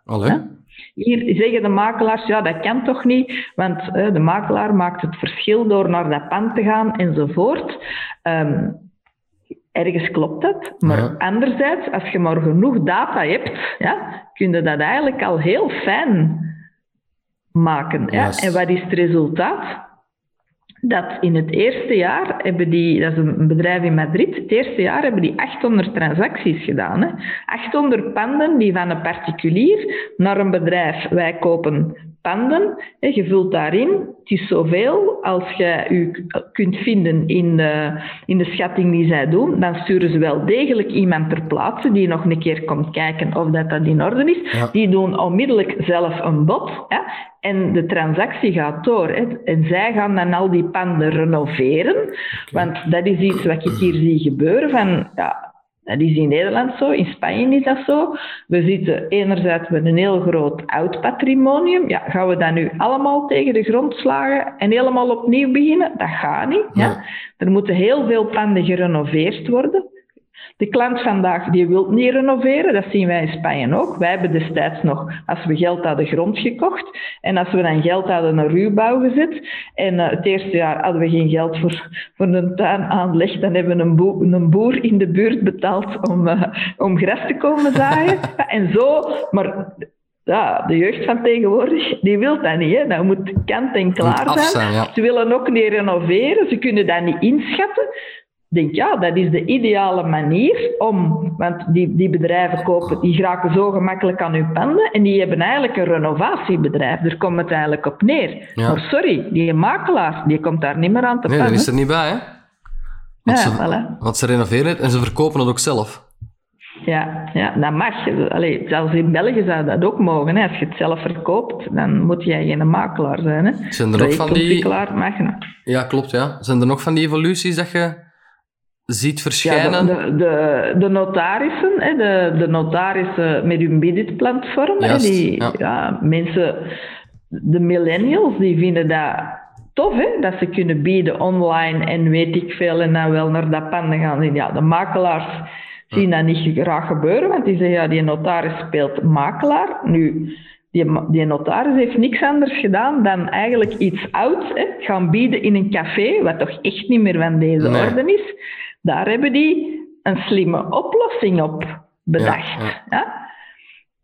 Hier zeggen de makelaars, ja, dat kan toch niet, want uh, de makelaar maakt het verschil door naar dat pand te gaan enzovoort. Um, ergens klopt dat. Maar anderzijds, als je maar genoeg data hebt, ja, kun je dat eigenlijk al heel fijn maken. Ja? En wat is het resultaat? Dat in het eerste jaar hebben die, dat is een bedrijf in Madrid, het eerste jaar hebben die 800 transacties gedaan. Hè? 800 panden die van een particulier naar een bedrijf, wij kopen panden. Je vult daarin. Het is zoveel als je u kunt vinden in de, in de schatting die zij doen. Dan sturen ze wel degelijk iemand ter plaatse die nog een keer komt kijken of dat, dat in orde is. Die doen onmiddellijk zelf een bod. Hè? En de transactie gaat door. Hè? En zij gaan dan al die panden renoveren. Want dat is iets wat ik hier zie gebeuren. Van, ja, dat is in Nederland zo, in Spanje is dat zo. We zitten enerzijds met een heel groot oud patrimonium. Ja, gaan we dat nu allemaal tegen de grond slagen en helemaal opnieuw beginnen? Dat gaat niet. Ja. Er moeten heel veel panden gerenoveerd worden. De klant vandaag die wil niet renoveren, dat zien wij in Spanje ook. Wij hebben destijds nog, als we geld hadden, grond gekocht. En als we dan geld hadden, een ruwbouw gezet. En uh, het eerste jaar hadden we geen geld voor, voor een tuinaanleg. Dan hebben we een, boer, een boer in de buurt betaald om, uh, om gras te komen zaaien. en zo, maar ja, de jeugd van tegenwoordig, die wil dat niet. Hè. Dat moet kant en klaar zijn. Ze willen ook niet renoveren, ze kunnen dat niet inschatten denk, ja, dat is de ideale manier om, want die, die bedrijven kopen, die geraken zo gemakkelijk aan hun panden en die hebben eigenlijk een renovatiebedrijf. Daar komt het eigenlijk op neer. Maar sorry, die makelaar, die komt daar niet meer aan te nee, pannen. Nee, dat is er niet bij, hè? Want, ja, ze, voilà. want ze renoveren het en ze verkopen het ook zelf. Ja, ja dat mag. Allee, zelfs in België zou dat ook mogen. Hè. Als je het zelf verkoopt, dan moet jij geen makelaar zijn. Hè. Zijn er nog van die... Mag, ja, klopt. Ja. Zijn er nog van die evoluties dat je ziet verschijnen? Ja, de, de, de, notarissen, hè, de, de notarissen met hun bidit-platform, die ja. mensen, de millennials, die vinden dat tof, hè, dat ze kunnen bieden online en weet ik veel, en dan wel naar dat panden gaan. Ja, de makelaars zien dat niet graag gebeuren, want die zeggen, ja, die notaris speelt makelaar. Nu, die, die notaris heeft niks anders gedaan dan eigenlijk iets ouds, hè, gaan bieden in een café, wat toch echt niet meer van deze orde is. Daar hebben die een slimme oplossing op bedacht. Ja,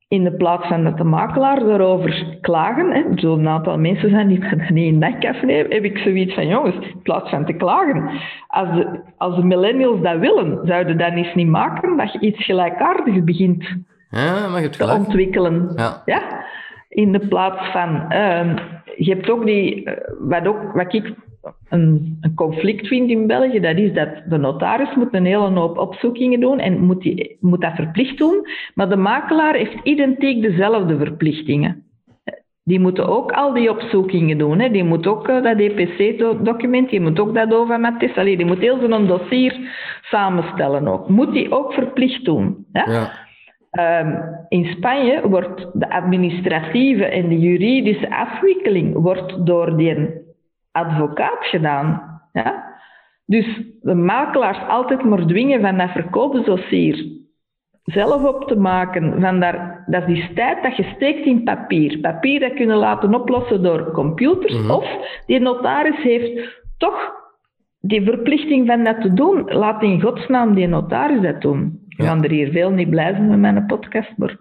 In de plaats van dat de makelaar erover klagen, hè, zo'n een aantal mensen zijn die dat niet in nekaf nemen, heb ik zoiets van, jongens, in plaats van te klagen, als de, als de millennials dat willen, zouden dat eens niet maken dat je iets gelijkaardigs begint ja, maar je te ontwikkelen. Ja. ja. In de plaats van, uh, je hebt ook die, eh, wat, ook, wat ik een, een, conflict vindt in België, dat is dat de notaris moet een hele hoop opzoekingen doen en moet, die, moet dat verplicht doen, maar de makelaar heeft identiek dezelfde verplichtingen. Die moeten ook al die opzoekingen doen. Hè. Die moet ook uh, dat EPC-document, die moet ook dat OVA-matis, die moet heel zo'n dossier samenstellen ook. Moet die ook verplicht doen. Hè? Ja. Um, in Spanje wordt de administratieve en de juridische afwikkeling wordt door die advocaat gedaan. Ja? Dus de makelaars altijd maar dwingen van dat verkoopsdossier zelf op te maken. Van daar, dat is die tijd dat je steekt in papier. Papier dat kunnen laten oplossen door computers. Mhm. Of die notaris heeft toch die verplichting van dat te doen. Laat in godsnaam die notaris dat doen. We Ja. gaan er hier veel niet blij zijn met mijn podcast, maar...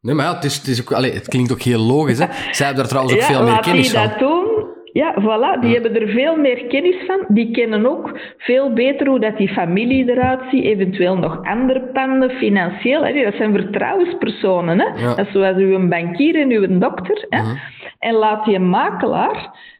Nee, maar ja, het, is, het, is ook, allee, het klinkt ook heel logisch. Hè? Zij hebben daar trouwens ook ja, veel meer laat kennis die van. dat doen. Ja, voilà. Die hebben er veel meer kennis van. Die kennen ook veel beter hoe dat die familie eruit ziet. Eventueel nog andere panden, financieel. Hè. Dat zijn vertrouwenspersonen. Hè. Ja. Dat is zoals uw bankier en uw dokter. Hè. Mhm. En laat die makelaar...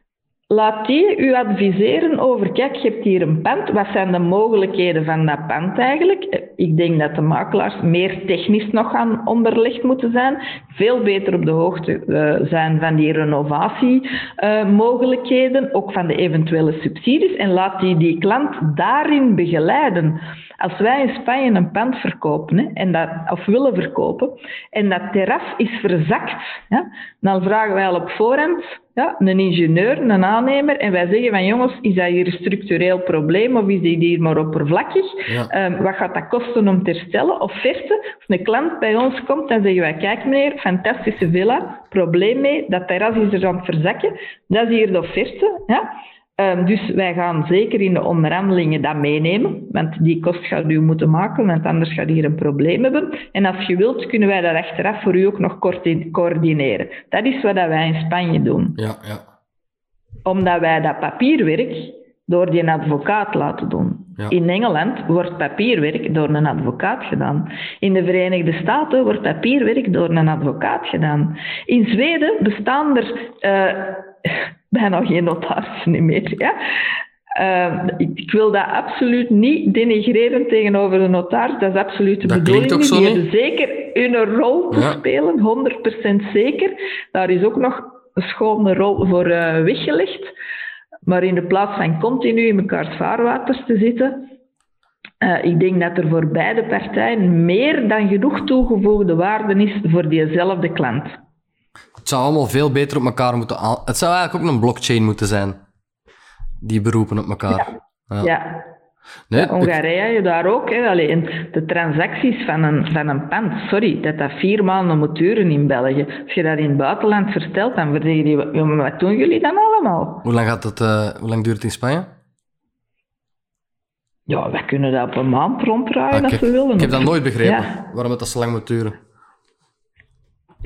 Laat die u adviseren over, kijk, je hebt hier een pand, wat zijn de mogelijkheden van dat pand eigenlijk? Ik denk dat de makelaars meer technisch nog gaan onderlegd moeten zijn, veel beter op de hoogte eh, zijn van die renovatiemogelijkheden, ook van de eventuele subsidies, en laat die die klant daarin begeleiden. Als wij in Spanje een pand verkopen, hè, en dat, of willen verkopen, en dat terras is verzakt, ja, dan vragen wij al op voorhand ja, een ingenieur, een aannemer, en wij zeggen van jongens, is dat hier een structureel probleem of is dit hier maar oppervlakkig? Ja. Ehm, wat gaat dat kosten om te herstellen? Offerte, als een klant bij ons komt, dan zeggen wij, kijk meneer, fantastische villa, probleem mee, dat terras is er aan het verzakken, dat is hier de offerte. Ja? Ehm, dus wij gaan zeker in de onderhandelingen dat meenemen, want die kost gaat u moeten maken, want anders gaat hier een probleem hebben. En als je wilt, kunnen wij dat achteraf voor u ook nog coördineren. Dat is wat wij in Spanje doen Ja, ja. omdat wij dat papierwerk door die advocaat laten doen. Ja. In Engeland wordt papierwerk door een advocaat gedaan. In de Verenigde Staten wordt papierwerk door een advocaat gedaan. In Zweden bestaan er eh, bijna geen notarissen meer. Ja? Eh, ik, ik wil dat absoluut niet denigreren tegenover de notaris. Dat is absoluut de Dat bedoeling ook zo Die hebben zeker hun rol te Ja. spelen, 100% zeker. Daar is ook nog een schone rol voor eh, weggelegd. Maar in de plaats van continu in mekaars vaarwaters te zitten, eh, ik denk dat er voor beide partijen meer dan genoeg toegevoegde waarde is voor diezelfde klant. Het zou allemaal veel beter op elkaar moeten aan... Het zou eigenlijk ook een blockchain moeten zijn. Die beroepen op elkaar. Ja. Ja, Nee, Hongarije je daar ook. Hè. Allee, de transacties van een, van een pand, sorry, dat dat vier maanden moet duren in België. Als je dat in het buitenland vertelt, dan zeggen die, wat doen jullie dan allemaal? hoe, lang gaat het, eh, hoe lang duurt het in Spanje? Ja, wij kunnen dat op een maand ronddraaien als we willen. ik heb dat nooit begrepen, Ja. waarom het dat zo lang moet duren.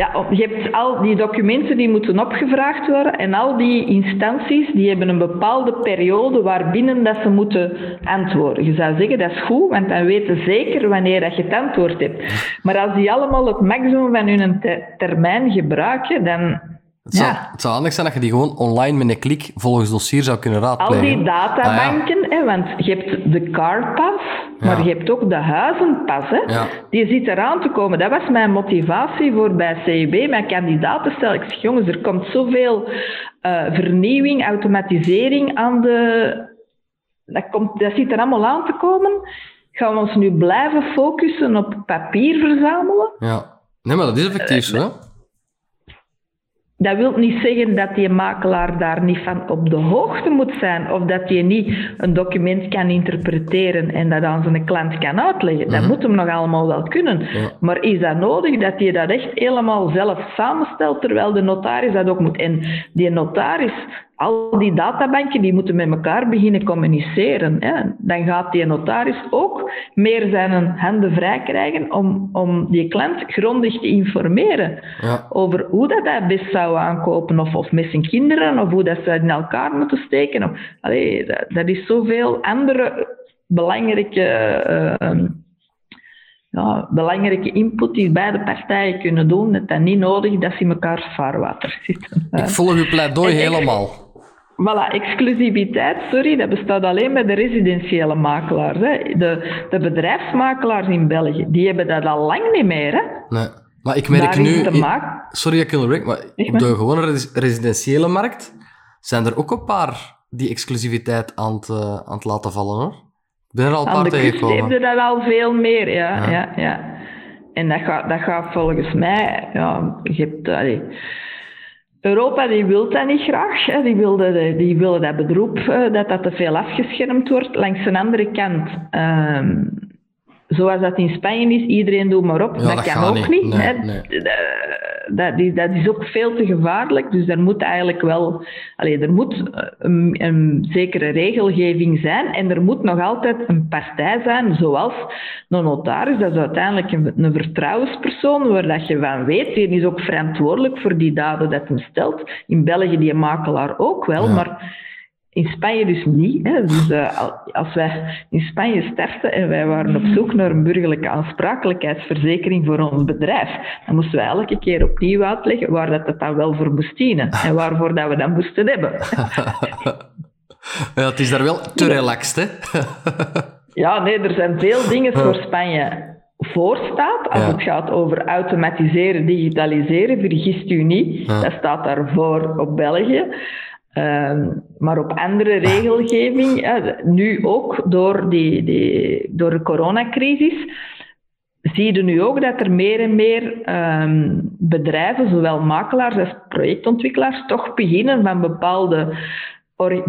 Ja, je hebt al die documenten die moeten opgevraagd worden en al die instanties die hebben een bepaalde periode waarbinnen dat ze moeten antwoorden. Je zou zeggen dat is goed, want dan weten ze zeker wanneer dat je het antwoord hebt. Maar als die allemaal het maximum van hun te- termijn gebruiken, dan Het zou, Ja. het zou handig zijn dat je die gewoon online met een klik volgens dossier zou kunnen al raadplegen. die Ah, databanken, hè, want je hebt de carpas, maar je hebt ook de huizenpas. Hè. Die zit eraan te komen. Dat was mijn motivatie voor bij CIB, mijn kandidaten stel ik zeg, jongens, er komt zoveel eh, vernieuwing, automatisering aan de... Dat, komt, dat zit er allemaal aan te komen. Gaan we ons nu blijven focussen op papier verzamelen? ja. Nee, maar dat is effectief zo. hè. Dat wil niet zeggen dat die makelaar daar niet van op de hoogte moet zijn, of dat hij niet een document kan interpreteren en dat aan zijn klant kan uitleggen. Dat moet hem nog allemaal wel kunnen. Ja. Maar is dat nodig dat hij dat echt helemaal zelf samenstelt, terwijl de notaris dat ook moet? En die notaris, al die databanken, die moeten met elkaar beginnen communiceren. Hè. Dan gaat die notaris ook meer zijn handen vrij krijgen om, om die klant grondig te informeren Ja. over hoe dat hij best zou aankopen, of, of met zijn kinderen, of hoe dat ze in elkaar moeten steken. Of, allee, dat, dat is zoveel andere belangrijke, eh, ja, belangrijke input die beide partijen kunnen doen, dat dat niet nodig dat ze in elkaar vaarwater zitten. Ik volg uw pleidooi En helemaal. Voilà, exclusiviteit, sorry, dat bestaat alleen bij de residentiële makelaars. Hè. De, de bedrijfsmakelaars in België, die hebben dat al lang niet meer. Hè. Nee. Maar ik merk Daar nu... Sorry dat ik onderbreek, maar op de gewone res- residentiële markt zijn er ook een paar die exclusiviteit aan het, eh, aan het laten vallen, hoor. Ik ben er al een Aan paar de kust tegengekomen. heb je dat al veel meer, ja. Ja. ja. ja, En dat gaat, dat gaat volgens mij... Ja, je hebt, allee, Europa die wil dat niet graag. Hè. Die, wilde, die willen dat beroep, uh, dat dat te veel afgeschermd wordt. Langs de andere kant, uh, zoals dat in Spanje is, iedereen doet maar op. Ja, dat, dat kan ook niet. niet. Nee, hè. nee. Dat, dat, is, dat is ook veel te gevaarlijk. Dus er moet eigenlijk wel... Er moet een, een zekere regelgeving zijn. En er moet nog altijd een partij zijn, zoals een notaris. Dat is uiteindelijk een, een vertrouwenspersoon, waar dat je van weet. Die is ook verantwoordelijk voor die daden dat hem stelt. In België die makelaar ook wel, Ja. maar... In Spanje dus niet. Hè. Dus uh, als wij in Spanje starten en wij waren op zoek naar een burgerlijke aansprakelijkheidsverzekering voor ons bedrijf, dan moesten wij elke keer opnieuw uitleggen waar dat, dat dan wel voor moest dienen en waarvoor dat we dat moesten hebben. ja, het is daar wel te relaxed, hè? ja, nee, er zijn veel dingen voor Spanje voor staat. Als Ja. het gaat over automatiseren, digitaliseren, vergist u niet. Ja. Dat staat daarvoor op België. Ehm, maar op andere regelgeving, ja, nu ook door, die, die, door de coronacrisis, zie je nu ook dat er meer en meer ehm, bedrijven, zowel makelaars als projectontwikkelaars, toch beginnen van bepaalde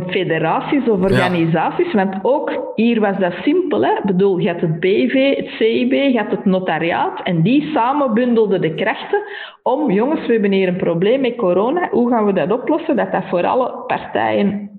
federaties of organisaties. Want ook hier was dat simpel. Hè? Ik bedoel, je had het BV, het CIB, je had het notariaat. En die samen bundelden de krachten om, jongens, we hebben hier een probleem met corona. Hoe gaan we dat oplossen? Dat dat voor alle partijen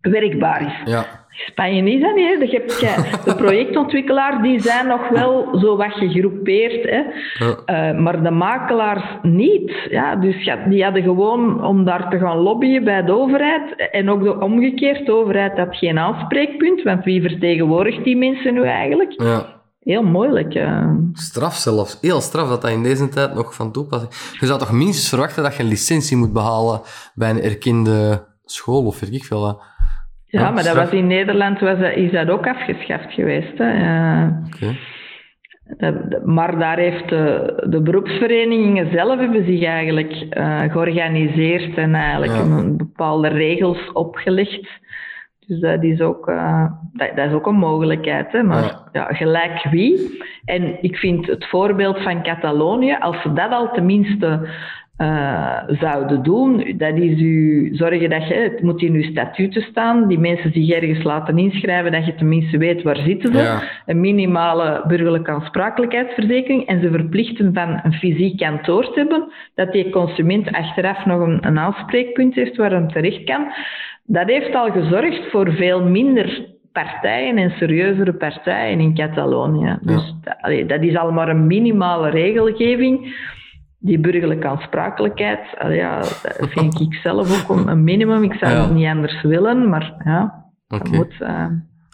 werkbaar is. Ja. Spanje is dat niet. Hè? Je hebt je- de projectontwikkelaars die zijn nog wel zo wat gegroepeerd. Hè? Ja. Eh, maar de makelaars niet. Ja, dus ja, die hadden gewoon om daar te gaan lobbyen bij de overheid. En ook de omgekeerd, de overheid had geen aanspreekpunt. Want wie vertegenwoordigt die mensen nu eigenlijk? ja. Heel moeilijk. eh. Straf zelfs. Heel straf dat dat in deze tijd nog van toepassing Je zou toch minstens verwachten dat je een licentie moet behalen bij een erkende school of weet ik veel. Ja, Ja, maar dat was in Nederland was dat, is dat ook afgeschaft geweest. Hè? Dat- Maar daar heeft de, de beroepsverenigingen zelf hebben zich eigenlijk eh, georganiseerd en eigenlijk Ja. een bepaalde regels opgelegd. Dus dat is ook, eh, dat, dat is ook een mogelijkheid. Hè? Maar Ja. ja. gelijk wie. En ik vind het voorbeeld van Catalonië, als ze dat al tenminste eh, zouden doen, dat is u zorgen dat je, het moet in uw statuten staan, die mensen zich ergens laten inschrijven, dat je tenminste weet waar zitten ze Ja. een minimale burgerlijke aansprakelijkheidsverzekering en ze verplichten van een fysiek kantoor te hebben, dat die consument achteraf nog een, een aanspreekpunt heeft waar hem terecht kan. Dat heeft al gezorgd voor veel minder partijen en serieuzere partijen in Catalonië. Dus dat, allee, dat is al maar een minimale regelgeving. Die burgerlijke aansprakelijkheid, ja, dat vind ik zelf ook een- minimum. Ik zou Ja. het niet anders willen, maar ja, dat moet... eh,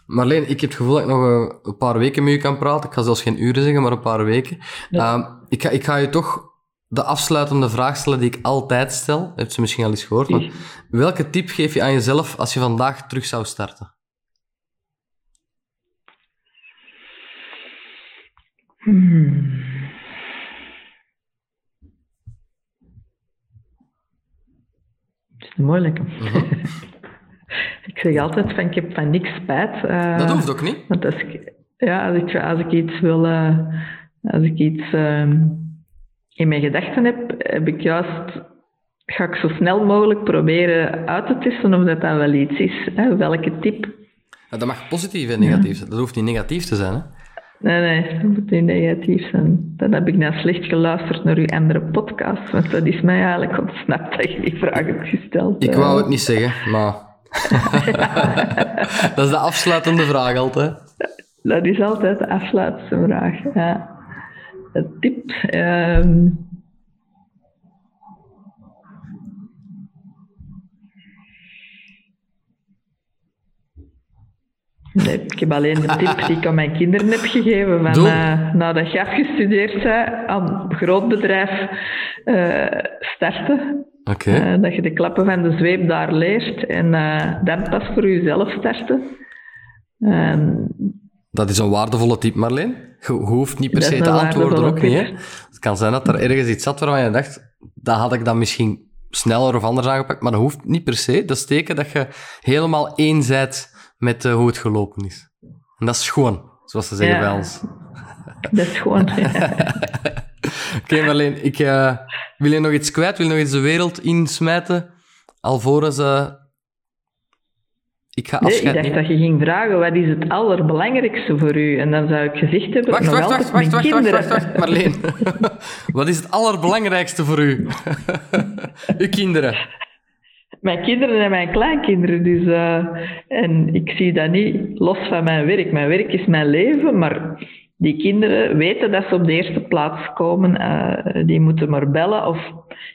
Marleen, ik heb het gevoel dat ik nog een, paar weken met u kan praten. Ik ga zelfs geen uren zeggen, maar een paar weken. Ja. Ehm, ik, ga, ik ga je toch de afsluitende vraag stellen die ik altijd stel. Heb je misschien al eens gehoord. Maar welke tip geef je aan jezelf als je vandaag terug zou starten? Hmm. Moeilijke. ik zeg altijd van ik heb van niks spijt. eh, Dat hoeft ook niet. Want als ik, ja, als ik, als ik iets wil, eh, als ik iets ehm, in mijn gedachten heb, heb ik juist, ga ik zo snel mogelijk proberen uit te testen of dat dan wel iets is. Hè? Welke tip? Ja, dat mag positief en negatief zijn. Dat hoeft niet negatief te zijn. Hè? Nee, nee, dat moet niet negatief zijn. Dan heb ik nou slecht geluisterd naar uw andere podcast, want dat is mij eigenlijk ontsnapt dat je die vraag hebt gesteld. Ik wou het niet zeggen, maar... dat is de afsluitende vraag altijd. Dat is altijd de afsluitende vraag. Ja. Een tip. ehm. Nee, ik heb alleen de tip die ik aan mijn kinderen heb gegeven. Van, eh, nadat je afgestudeerd bent, aan een groot bedrijf eh, starten. Eh, dat je de klappen van de zweep daar leert en dan pas voor jezelf starten. En Dat is een waardevolle tip, Marleen. Je, hoeft niet per se te antwoorden, ook niet. Hè? Het kan zijn dat er ergens iets zat waarvan je dacht, dat had ik dan misschien sneller of anders aangepakt, maar dat hoeft niet per se. Dat is teken dat je helemaal één met eh, hoe het gelopen is. En dat is schoon, zoals ze zeggen Ja. bij ons. dat is gewoon... Oké, Marleen, ik, uh, wil je nog iets kwijt? Wil je nog iets de wereld insmijten? Alvorens uh, ik ga afscheid nee, ik dacht dat je ging vragen, wat is het allerbelangrijkste voor u? En dan zou ik gezegd hebben... Wacht, wacht, wacht, wacht, wacht, wacht, wacht, wacht, Marleen. wat is het allerbelangrijkste voor u? uw kinderen. Mijn kinderen en mijn kleinkinderen. Dus, uh, en ik zie dat niet los van mijn werk. Mijn werk is mijn leven, maar die kinderen weten dat ze op de eerste plaats komen. Uh, die moeten maar bellen. Of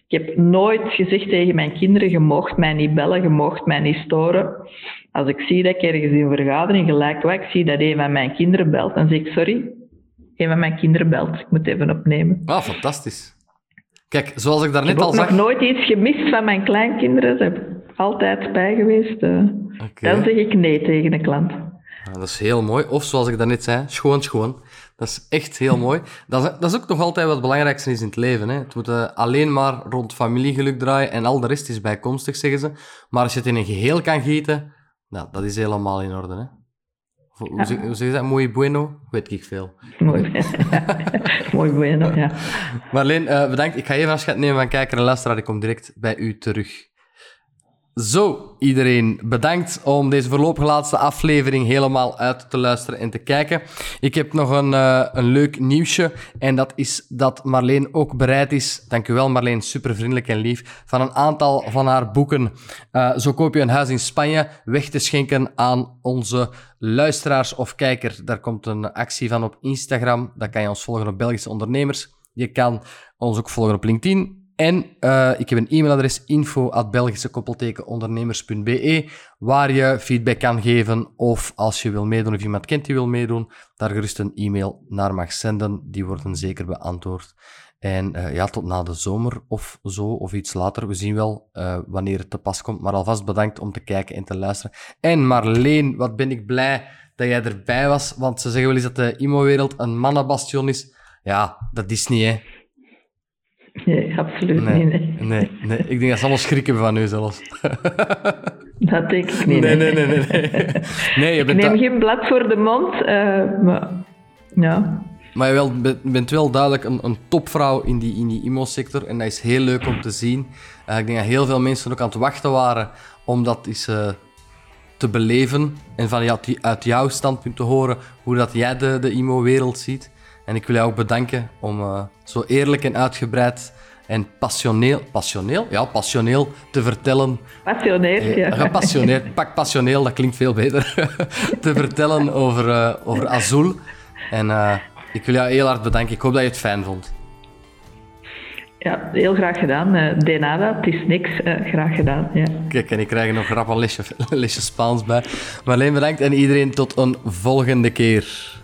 ik heb nooit gezegd tegen mijn kinderen: je mocht mij niet bellen, je mocht mij niet storen. Als ik zie dat ik ergens in een vergadering gelijk wat ik zie dat een van mijn kinderen belt, dan zeg ik: sorry, een van mijn kinderen belt. Ik moet even opnemen. Ah, fantastisch. Kijk, zoals ik daarnet al zag... Ik heb nog nooit iets gemist van mijn kleinkinderen. Ze hebben altijd bij geweest. Uh, Dan zeg ik nee tegen een klant. Ja, dat is heel mooi. Of zoals ik daarnet zei, schoon, schoon. Dat is echt heel mooi. Dat is, dat is ook nog altijd wat het belangrijkste is in het leven. Hè. Het moet uh, alleen maar rond familiegeluk draaien en al de rest is bijkomstig, zeggen ze. Maar als je het in een geheel kan gieten, nou, dat is helemaal in orde. Hè. Hoe, zeg, hoe zeg je dat? Mooi bueno? Weet ik veel. Mooi, Mooi bueno, ja. Marleen, uh, bedankt. Ik ga even afscheid nemen van kijker en luisteraar. Ik kom direct bij u terug. Zo, iedereen bedankt om deze voorlopig laatste aflevering helemaal uit te luisteren en te kijken. Ik heb nog een, uh, een leuk nieuwsje en dat is dat Marleen ook bereid is, dankjewel Marleen, super vriendelijk en lief, van een aantal van haar boeken, uh, zo koop je een huis in Spanje, weg te schenken aan onze luisteraars of kijker. Daar komt een actie van op Instagram, daar kan je ons volgen op Belgische Ondernemers. Je kan ons ook volgen op LinkedIn, en uh, ik heb een e-mailadres info.belgische-ondernemers.be waar je feedback kan geven of als je wil meedoen of iemand kent die wil meedoen, daar gerust een e-mail naar mag zenden. Die worden zeker beantwoord. En uh, ja, tot na de zomer of zo, of iets later. We zien wel uh, wanneer het te pas komt. Maar alvast bedankt om te kijken en te luisteren. En Marleen, wat ben ik blij dat jij erbij was. Want ze zeggen wel eens dat de IMO-wereld een mannenbastion is. Ja, dat is niet, hè. Nee, absoluut nee, niet. Nee. nee. ik denk dat ze allemaal schrikken van u zelfs. Dat denk ik niet. Nee, nee, nee. nee, nee. nee je bent ik neem geen blad voor de mond, uh, maar ja. Maar je wel, bent wel duidelijk een, een topvrouw in die, in die IMO-sector en dat is heel leuk om te zien. Uh, ik denk dat heel veel mensen ook aan het wachten waren om dat eens uh, te beleven en van ja, uit jouw standpunt te horen hoe dat jij de, de IMO-wereld ziet. En ik wil jou ook bedanken om uh, zo eerlijk en uitgebreid en passioneel, passioneel? Ja, passioneel te vertellen. Passioneel, ja. Gepassioneerd, pak passioneel, dat klinkt veel beter. te vertellen over, uh, over Azul. En uh, ik wil jou heel hard bedanken. Ik hoop dat je het fijn vond. Ja, heel graag gedaan. Uh, de nada, het is niks. Uh, graag gedaan, ja. Kijk, en ik krijg er nog rap een lesje, lesje Spaans bij. Maar alleen bedankt en iedereen tot een volgende keer.